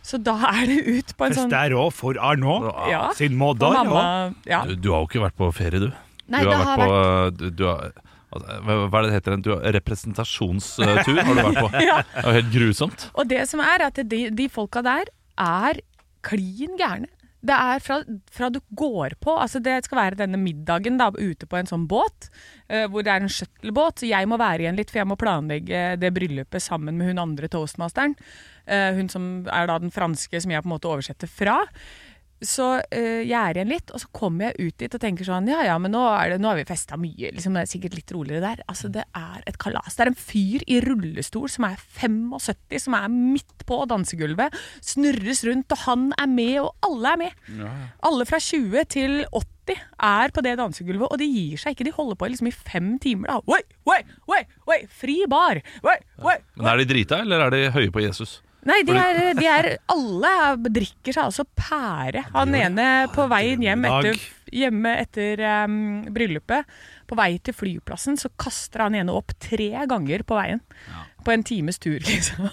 Så da er det ut på en Fest sånn der òg, for Arnaud. Ja. Sin mamma ja. Du, du har jo ikke vært på ferie, du. Nei, du det har har vært på, du, du har, Hva hva er det heter? Du, har- representasjonstur har du vært på. (laughs) Ja. Det var helt grusomt. Og det som er, at de, de folka der er klin gærne. Det er fra, fra du går på altså Det skal være denne middagen da, ute på en sånn båt, uh, hvor det er en shuttlebåt. Så jeg må være igjen litt, for jeg må planlegge det bryllupet sammen med hun andre toastmasteren. Uh, hun som er da den franske som jeg på en måte oversetter fra. Så eh, jeg er igjen litt, og så kommer jeg ut dit og tenker sånn Ja ja, men nå, er det, nå har vi festa mye. Liksom, det er sikkert litt roligere der. Altså, det er et kalas. Det er en fyr i rullestol som er 75, som er midt på dansegulvet. Snurres rundt, og han er med, og alle er med. Alle fra 20 til 80 er på det dansegulvet, og de gir seg ikke. De holder på liksom i fem timer. da. Oi, oi, oi, oi, fri bar! Oi, oi, Men Er de drita, eller er de høye på Jesus? Nei, de er, de er alle drikker seg altså pære. Han ene på veien hjem etter, hjemme etter um, bryllupet, på vei til flyplassen, så kaster han ene opp tre ganger på veien. På en times tur, (laughs) liksom.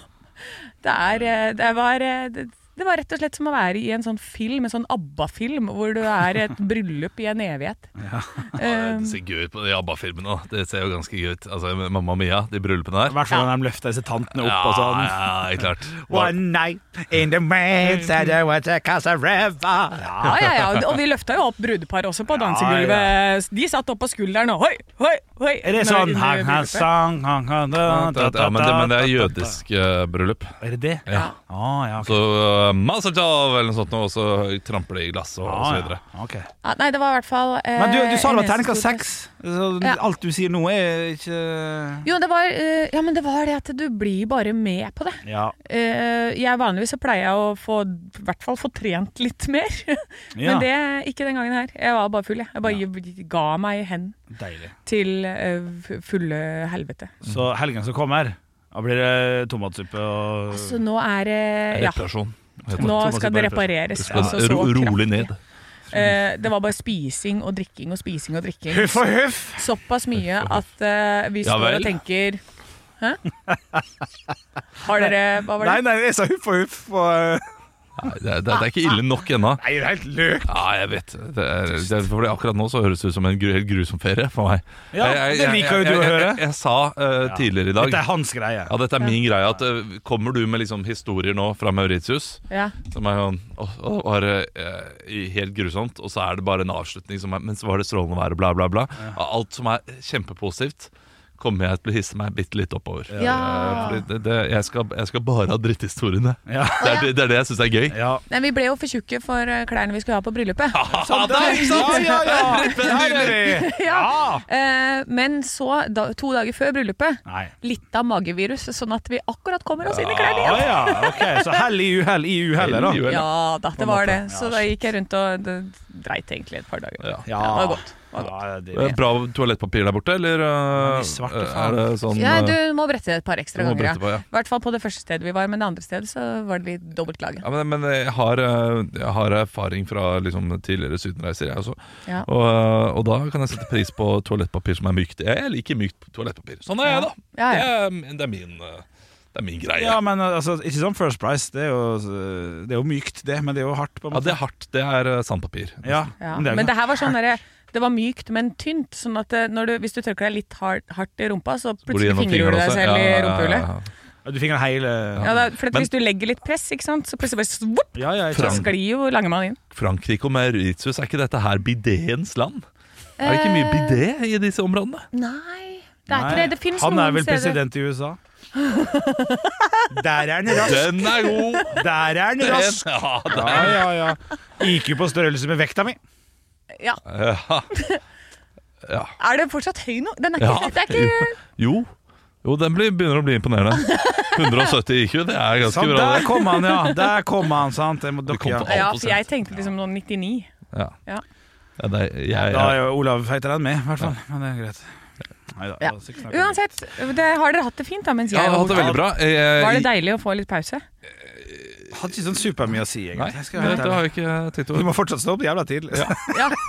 Det, er, eh, det, var, eh, det, det var rett og slett som å være i en sånn film, en sånn ABBA-film, hvor du er i et (laughs) bryllup i en evighet. (laughs) Um, Det ser gøy ut på de ABBA-filmene. òg. Det ser jo ganske gøy ut. Altså, Mamma Mia, de bryllupene der. I hvert fall når de løfter disse tantene opp Ja, og sånn. ja, ja, klart. (laughs) One night in the rain said I was a Casa River. Ja, ja, ja. Og vi løfta jo opp brudeparet også på dansegulvet. De satt opp på skulderen og hoi, hoi, hoi. Er det sånn hang, hang, sang, hang, hang, da, da, Ja, men det, men det er da, da, jødisk eh, bryllup. Er det det? Ja. Ah, ja, ok. Så uh, Mazel tov eller noe sånt, og så tramper det i glass og, og så Ah, videre. ja. ok. Ja, nei, det var i hvert fall eh, Men du, du sa det var terningkast seks. Så Ja. Alt du sier nå, er ikke Jo, det var, eh, ja, men det var det at du blir bare med på det. Ja. Eh, jeg Vanligvis så pleier jeg å få, i hvert fall få trent litt mer. (laughs) Ja. Men det ikke den gangen her. Jeg var bare full, jeg. Jeg bare ga meg hen Deilig. til uh, fulle helvete. Så helgen som kommer, da blir det tomatsuppe og altså, nå er det Ja. Reparasjon. Nå skal det er repareres. Skal altså, så ro rolig ned. Uh, det var bare spising og drikking og spising og drikking. Huff og huff! Såpass mye at uh, vi står ja og tenker Hæ? Har dere Hva var Nei, det? nei, jeg sa huff og huff. Og, eh, Nei, det, er- det, er- det er ikke ille nok ennå. nei, det er helt løk. Ja, jeg vet. Det er, det er, fordi akkurat nå så høres det ut som en gru, helt grusom ferie for meg. Ja, det liker jo du å jeg, jeg, høre. jeg, jeg sa eh, tidligere i dag Dette er hans greie. Ja, dette er min greie. At uh, Kommer du med liksom historier nå fra Mauritius Ja. som er sånn Å, å, var det eh, helt grusomt, og så er det bare en avslutning som er Men så var det strålende vær, bla, bla, bla. Alt som er kjempepositivt, kommer jeg til å hisse meg bitte litt oppover. Ja. Fordi det, det, jeg, skal, jeg skal bare ha dritthistoriene. Ja. (laughs) Det, er, det, det er det jeg syns er gøy. Ja. Nei, vi ble jo for tjukke for eh, klærne vi skulle ha på bryllupet. (laughs) Ah, der, ikke sant? Ja, ja, ja! (laughs) Ja. Ja! Eh, men så, da, to dager før bryllupet, Nei. litt av magevirus, sånn at vi akkurat kommer oss inn i klærne igjen. ja, Okay, Så hell i uhell i uhellet, da. Ja da, det var det. Så da gikk jeg rundt og dreit egentlig et par dager. Ja. Ja, det var godt. Det. Ja, det Eh, Bra toalettpapir der borte, eller uh, svarte er det sånn Ja, eh, du må brette et par ekstra ganger. I på, ja. Hvert fall på det første stedet vi var, men det andre stedet så var det litt dobbelt laget. Ja, men, men jeg, har, eh, jeg har erfaring fra liksom, tidligere sydenreiser, jeg også. Ja. Og, eh, og da kan jeg sette pris på toalettpapir som er mykt. Jeg liker mykt toalettpapir. Sånn er jeg, da. Ja, ja. Det, er, det, er min, eh, det er min greie. Ja, Ja, men altså, ikke sånn First Price. Det er, jo, det er jo mykt, det, men det er jo hardt. på en måte det er hardt. Det er eh, sandpapir. Ja, Ja. men det Men det her var sånn derre det var mykt, men tynt. Sånn at når du, hvis du tørker deg litt hardt, hardt i rumpa, så plutselig fingrer du deg selv i Ja, i rumpehullet. ja, ja. Du fingrer hele Ja, da, for at Men- Hvis du legger litt press, ikke sant, så plutselig bare svopp, Ja, ja, så sklir jo Langemann inn. Frankrike og Mauritius, er ikke dette her bidéens land? Er det ikke mye bidé i disse områdene? Nei, det er ikke det. Det fins Han er vel steder. president i USA? (laughs) Der er den rask! Den er god! Der er Den, rask! ja, den, Ja, ja, ja. IQ på størrelse med vekta mi. Ja. (laughs) ja. Er det fortsatt høy nå? Den er ikke, Ja. det er ikke Jo. Jo, den blir, begynner å bli imponerende. (laughs) 170 IQ, det er ganske Sant, bra. der det. kom han, ja. (laughs) Der kom han, sant. Jeg må Du kom dukke, ja. Ja, for jeg tenkte liksom noen 99. Ja. Ja. Ja, det jeg, jeg, Da er jo Olav feitere enn meg, i hvert fall. Men det er greit. Neida, Ja. Uansett, det, har dere hatt det fint da mens ja, jeg var borte? Var det deilig å få litt pause? Hadde ikke sånn supermye å si, egentlig. Jeg skal det, det har ærlig. ikke tenkt Du må fortsatt stå opp jævla tidlig. Ja.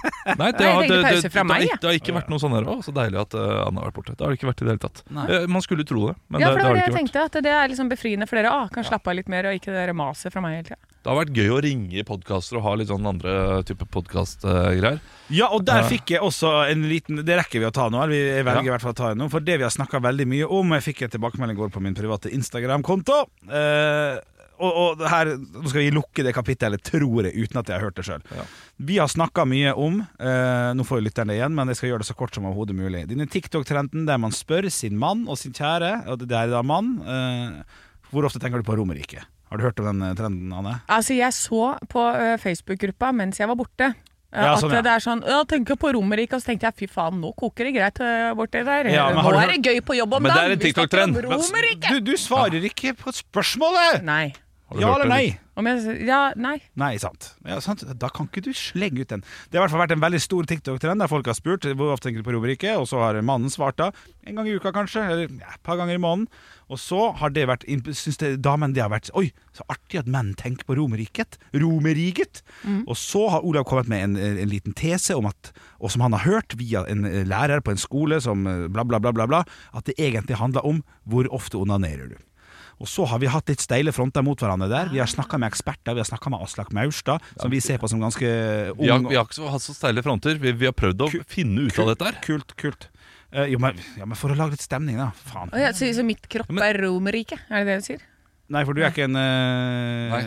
(laughs) Nei, det har, det, det, det, meg, det har ikke vært noe sånn her òg. Så deilig at uh, Anne har vært borte. Det har det ikke vært i det hele tatt. Nei. Eh, Man skulle tro det, men Ja, det, for det det det det jeg ikke vært. tenkte, at det er liksom befriende for dere. Ah, kan slappe av litt mer og ikke det maset fra meg hele tida. Det har vært gøy å ringe i podkaster og ha litt sånn andre type podkastgreier. Ja, og der fikk jeg også en liten Det rekker vi å ta nå. vi- velger Ja. i hvert fall å ta en nå For det vi har snakka veldig mye om Jeg fikk en tilbakemelding i går på min private Instagram-konto. Eh, og, og her, Nå skal vi lukke det kapittelet, tror jeg, uten at jeg har hørt det sjøl. Vi har snakka mye om eh, Nå får jo lytterne det igjen, men jeg skal gjøre det så kort som overhodet mulig. Denne TikTok-trenden der man spør sin mann og sin kjære, og det er da mann eh, Hvor ofte tenker du på Romerike? Har du hørt om den eh, trenden, Anne? Altså, jeg så på ø, Facebook-gruppa mens jeg var borte. Ja, at sånn, ja. det er sånn Ja, tenker på Romerike, og så tenkte jeg fy faen, nå koker det greit borti der. Ja, nå er det gøy på jobb om Men det er dagen. en TikTok-trend. Du, du svarer ikke på spørsmålet! Nei. Du Ja eller nei? Om jeg, ja, nei. Nei, sant. Ja, sant. Da kan ikke du slenge ut den. Det har i hvert fall vært en veldig stor TikTok-trend der folk har spurt hvor ofte tenker du på Romerike, og så har mannen svart da en gang i uka kanskje, eller ja, et par ganger i måneden. Og så har det vært Syns det, damen det har vært Oi, så artig at menn tenker på Romerriket. Romerriket. Og så har Olav kommet med en, en liten tese om at, og som han har hørt via en eh, lærer på en skole som eh, bla, bla, bla, bla, bla, at det egentlig handler om hvor ofte onanerer du. Og så har vi hatt litt steile fronter mot hverandre der. Vi har snakka med eksperter, vi har snakka med Aslak Maurstad, som vi ser på som ganske ung. Vi har, vi har ikke så- hatt så steile fronter. Vi, vi har prøvd å finne ut av dette her. Kult, kult. Uh, jo, men, ja, men for å lage litt stemning, da. Faen. Oh, ja, så, så mitt kropp er Romerike, er det det du sier? Nei, for du er ikke en uh, Nei.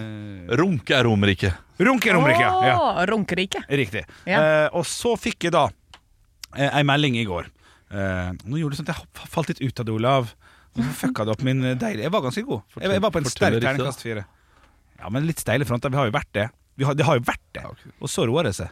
Runke er Romerike. Runke er Romerike, ja. ja. Runkerike. Riktig. Ja. Uh, og så fikk jeg da uh, ei melding i går. Uh, nå gjorde det sånn at jeg falt litt ut av det, Olav. Fucka det opp min eh, deilige Jeg var ganske god. Jeg, jeg var på en sterk terningkast fire. Ja, men litt steile fronter. Vi har jo vært det. Vi har, det har jo vært det. Og så roer det seg.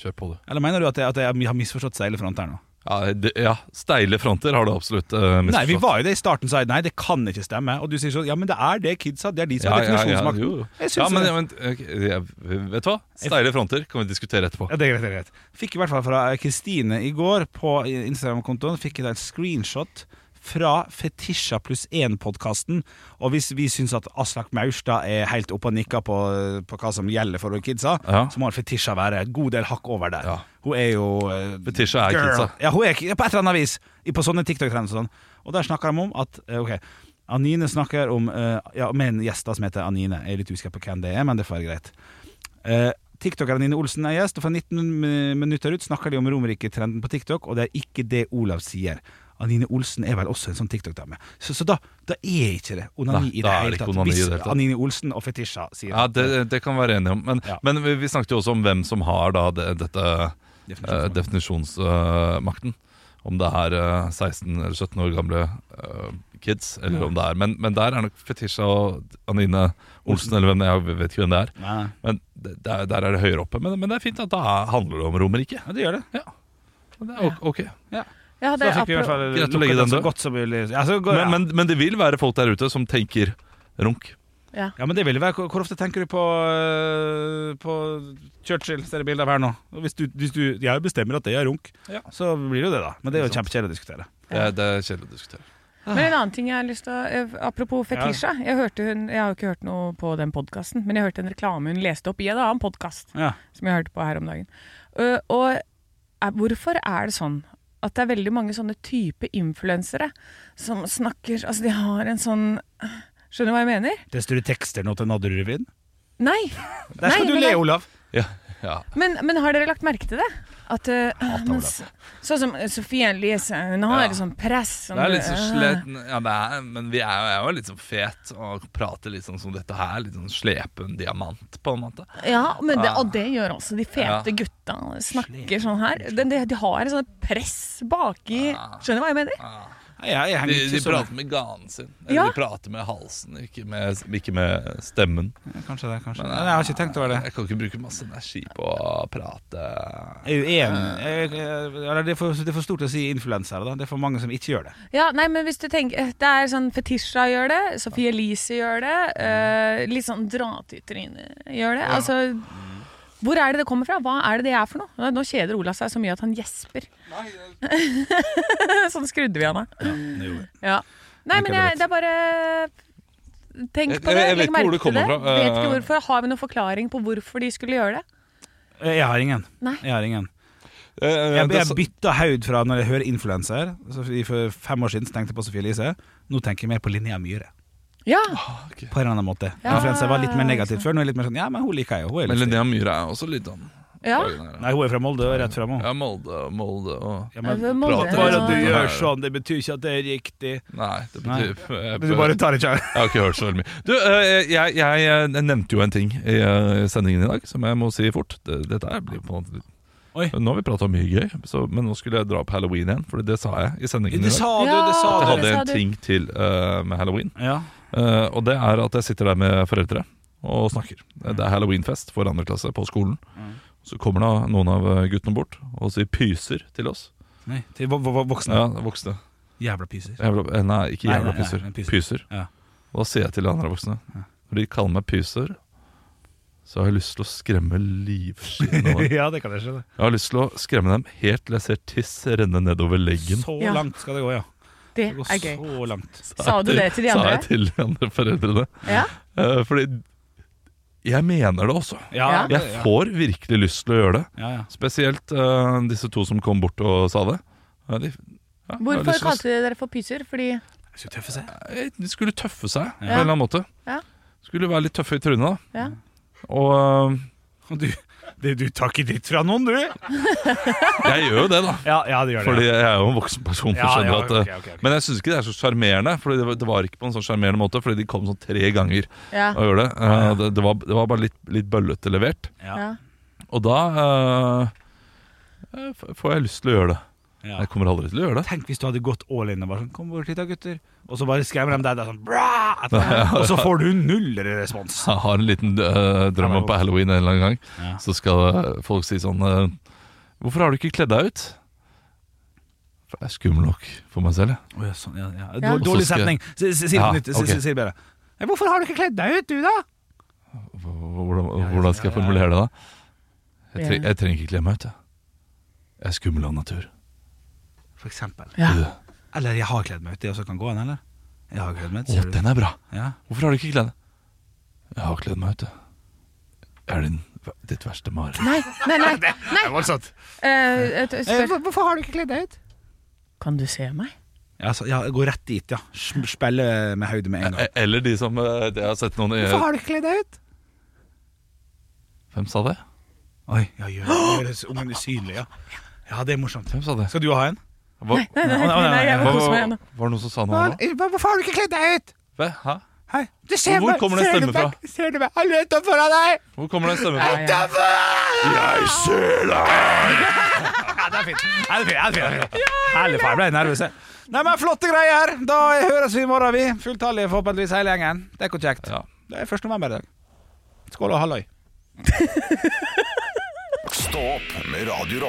Kjør på, du. Eller mener du at jeg, at jeg har misforstått steile fronter nå? Ja, det, ja, steile fronter har du absolutt uh, Nei, vi var jo det i starten, sa jeg nei, det kan ikke stemme. Og du sier sånn, ja, men det er det kidsa, det er de som ja, har ja, ja, definisjonsmakten. jo, jo. Jeg ja, men, det. ja, men okay, Vet du hva? Steile fronter kan vi diskutere etterpå. Ja, det er greit, det er greit. Fikk i hvert fall fra Kristine i går på Instagram-kontoen Fikk jeg da en screenshot fra Fetisha pluss 1-podkasten. Og hvis vi syns at Aslak Maurstad er helt oppe og nikker på, på hva som gjelder for kidsa, Ja. så må Fetisha være en god del hakk over der. Ja. Hun er jo uh, Fetisha er girl. kidsa. Ja, hun er på et eller annet vis. På sånne TikTok-trender sånn. Og der snakker de om at eh, Ok, Anine snakker om uh, Ja, med en gjest som heter Anine. Jeg er litt usikker på hvem det er, men det får være greit. Uh, TikTokeren Nine Olsen er gjest, og fra 19 minutter ut snakker de om Romerike-trenden på TikTok, og det er ikke det Olav sier. Anine Olsen er vel også en sånn TikTok-dame. Så, så da, da er ikke det onani Nei, i det hele tatt. Hvis det. Anine Olsen og Fetisha sier Ja, det, det kan vi være enige om. Men, Ja. men vi, vi snakket jo også om hvem som har da det, dette Definisjonsmakten. uh, definisjonsmakten. om det er uh, 16 eller 17 år gamle uh, kids, eller Ja. om det er Men, men der er nok Fetisha og Anine Olsen, eller hvem det er, jeg vet ikke hvem det er. Nei. Men der, der er det høyere oppe. Men, men det er fint at da er- handler det om Romerike. Ja, det gjør det. Ja. Det er ok. ok. Ja, Så det da fikk vi i hvert fall lukket den så godt som mulig. Ja, så, går- Men, ja. men, men det vil være folk der ute som tenker runk. ja. Ja, men det vil være Hvor ofte tenker du på, øh, på Churchill? Ser det bilde av her nå. Hvis du, hvis du Jeg bestemmer at det er runk, Ja. så blir det jo det, da. Men det er jo kjempekjedelig å diskutere. Ja, det er kjedelig å diskutere. Men en annen ting jeg har lyst til å eh, Apropos Fetisha. Jeg, hørte hun, jeg har jo ikke hørt noe på den podkasten, men jeg hørte en reklame hun leste opp i en annen podkast Ja. som jeg hørte på her om dagen. Uh, og er, hvorfor er det sånn at det er veldig mange sånne type influensere som snakker Altså, de har en sånn Skjønner du hva jeg mener? Tester du tekster nå til Nadderud-revyen? Nei. Der skal Nei, du le, Olav. Ja, ja. Men, men har dere lagt merke til det? At uh, mens, s- Sånn som uh, Sofie Elise, hun har Ja. litt sånn press. som Det er litt så uh, sliten ja, er, Men vi er, er jo litt sånn fet og prater litt sånn som dette her. Litt sånn slepen diamant, på en måte. Ja, men det, og det gjør også de fete Ja. gutta. Snakker sånn her. De, de, de har et sånn press baki Skjønner du hva jeg mener? Nei, jeg, jeg De, de prater med ganen sin. Eller Ja. de prater med halsen, ikke med, ikke med stemmen. Kanskje det, kanskje Men, Nei, Jeg har ikke tenkt over det. Jeg kan ikke bruke masse energi på å prate Jeg er uenig. Jeg- jeg- Det er for, stort å si influensere. Det er for mange som ikke gjør det. Ja, nei, men hvis du tenker Det er sånn Fetisha gjør det, Sofie Elise gjør det, uh, litt sånn dra til trynet gjør det. Altså hvor er det det kommer fra? Hva er det det er for noe? Nå- kjeder Ola seg så mye at han gjesper. (laughs) sånn skrudde vi han av. Ja. Nei, men jeg, det er bare Tenk på det. jeg vet ikke hvor det kommer det. fra. Vet ikke Eh, hvorfor. Har vi noen forklaring på hvorfor de skulle gjøre det? Jeg har ingen. Nei. Jeg har ingen. Eh, Jeg, det jeg bytta haud fra når jeg hører influenser. For fem år siden tenkte jeg på Sofie Elise. Nå tenker jeg mer på Linnea Myhre. Ja. På en eller annen måte. Ja. Influensa var litt mer negativt før. Nå er jeg litt mer sånn Ja, men hun liker jeg jo. Men Linnea Myhre er også litt sånn Ja. Nei, hun er fra Molde og rett fram. Ja, Molde, Molde og Ja, men Molde, Bare sånn. at du gjør sånn, det betyr ikke at det er riktig. Nei, det Nei. jeg, Men du bare tar det ikke jeg har ikke hørt så veldig mye. Du, eh, jeg, jeg, jeg nevnte jo en ting i eh, sendingen i dag som jeg må si fort. Dette her blir på en måte Oi. Nå har vi prata mye gøy, så, men nå skulle jeg dra opp halloween igjen. For det sa jeg i sendingen Det i dag. sa du, det sa jeg hadde en ting til uh, med halloween. Ja. Eh, og det er at jeg sitter der med foreldre og snakker. Det er halloweenfest for andre klasse på skolen. Så kommer da noen av eh, guttene bort og sier pyser til oss. Nei, til vo- vo- voksne. Ja, voksne. Jævla pyser. Jævla, eh, nei, ikke jævla nei, nei, pyser. Nei, pyser. Pyser. Ja. Og da sier jeg til de andre voksne Når de kaller meg pyser, så har jeg lyst til å skremme livskiten av dem. ja, det kan jeg skjønne. Jeg har lyst til å skremme dem helt til jeg ser tiss renne nedover leggen. Så Ja. langt skal det gå, ja. Det Det går er gøy. så langt. Sa du det til de andre? Sa jeg til de andre foreldrene. Ja. Uh, fordi jeg mener det også. Ja, det- Jeg får virkelig lyst til å gjøre det. ja, ja. Spesielt uh, disse to som kom bort og sa det. Ja, de, ja, Hvorfor kalte de dere for pyser? Fordi De skulle tøffe seg. Eh, De skulle tøffe seg på en eller annen måte. Ja. Skulle være litt tøffe i trynet. da Ja. Og Og du, det, du tar ikke dritt fra noen, du? (laughs) jeg gjør jo det, da. Ja, ja det gjør det. Fordi jeg er jo en voksen person. Ja, ja, at, eh, ok, ok, ok. Men jeg syns ikke det er så sjarmerende. Fordi det, var- det var ikke på en sånn sjarmerende måte Fordi de kom sånn tre ganger Ja. og gjorde det. Eh, det, det, var, det var bare litt, litt bøllete levert. Ja. ja. Og da eh, f- får jeg lyst til å gjøre det. Ja. Jeg kommer aldri til å gjøre det. Tenk hvis du hadde gått all in og bare sånn Kom bort hit da, gutter. Og så bare skremmer de deg der sånn bra, (laughs) Og så får du null respons. Jeg har en liten uh, drøm om på halloween en eller annen gang. Ja. Så skal eh, folk si sånn uh, Hvorfor har du ikke kledd deg ut? For jeg er skummel nok for meg selv. jeg. Ja, sånn, ja, ja. Ja. Dårlig skal setning. Si det på nytt. Si- det bedre. Hvorfor har du ikke kledd deg ut, du, da? Hvordan, hvordan skal jeg formulere det, da? Jeg, tre, jeg trenger ikke kle meg ut. Jeg. jeg er skummel av natur. For eksempel. Ja. Eller jeg har kledd meg ut. Det også kan gå an, eller? Jeg har kledd meg ut. Å, den er bra. Ja. Hvorfor har du ikke kledd deg? Jeg har kledd meg ut. er din, ditt verste mareritt. Nei, nei, nei. (laughs) Det er voldsomt. Uh, Eh, Hvorfor har du ikke kledd deg ut? Kan du se meg? Ja, så, ja, gå rett dit, ja. Spille med høyde med en gang. Eh, Eller de som eh, Jeg har sett noen Hvorfor har du ikke kledd deg ut? Hvem sa det? Oi, ja, gjør det. Det ungen usynlig, ja. Ja, det er morsomt. Hvem sa det? Skal du ha en? Hva, Nei, nei, nei, nei, jeg må kose meg var, igjen. var det noen som sa noe nå? Hvorfor har du ikke kledd deg ut? Hva? Hæ? Hei, du ser Hvor kommer den ser stemmen fra? Ser du meg? Han er foran deg! Hvor kommer den stemmen fra? Jeg ser deg! Ja, det er fint. Ja, det er fint. Det er fint. Herlig. Jeg ble nervøs. jeg. Nei, men Flotte greier. Da høres vi i morgen, vi. Fulltallige, forhåpentligvis, hele gjengen. Det er ikke kjekt. Ja. Det er 1. november i dag. Skål og halloi. Stå opp med Radio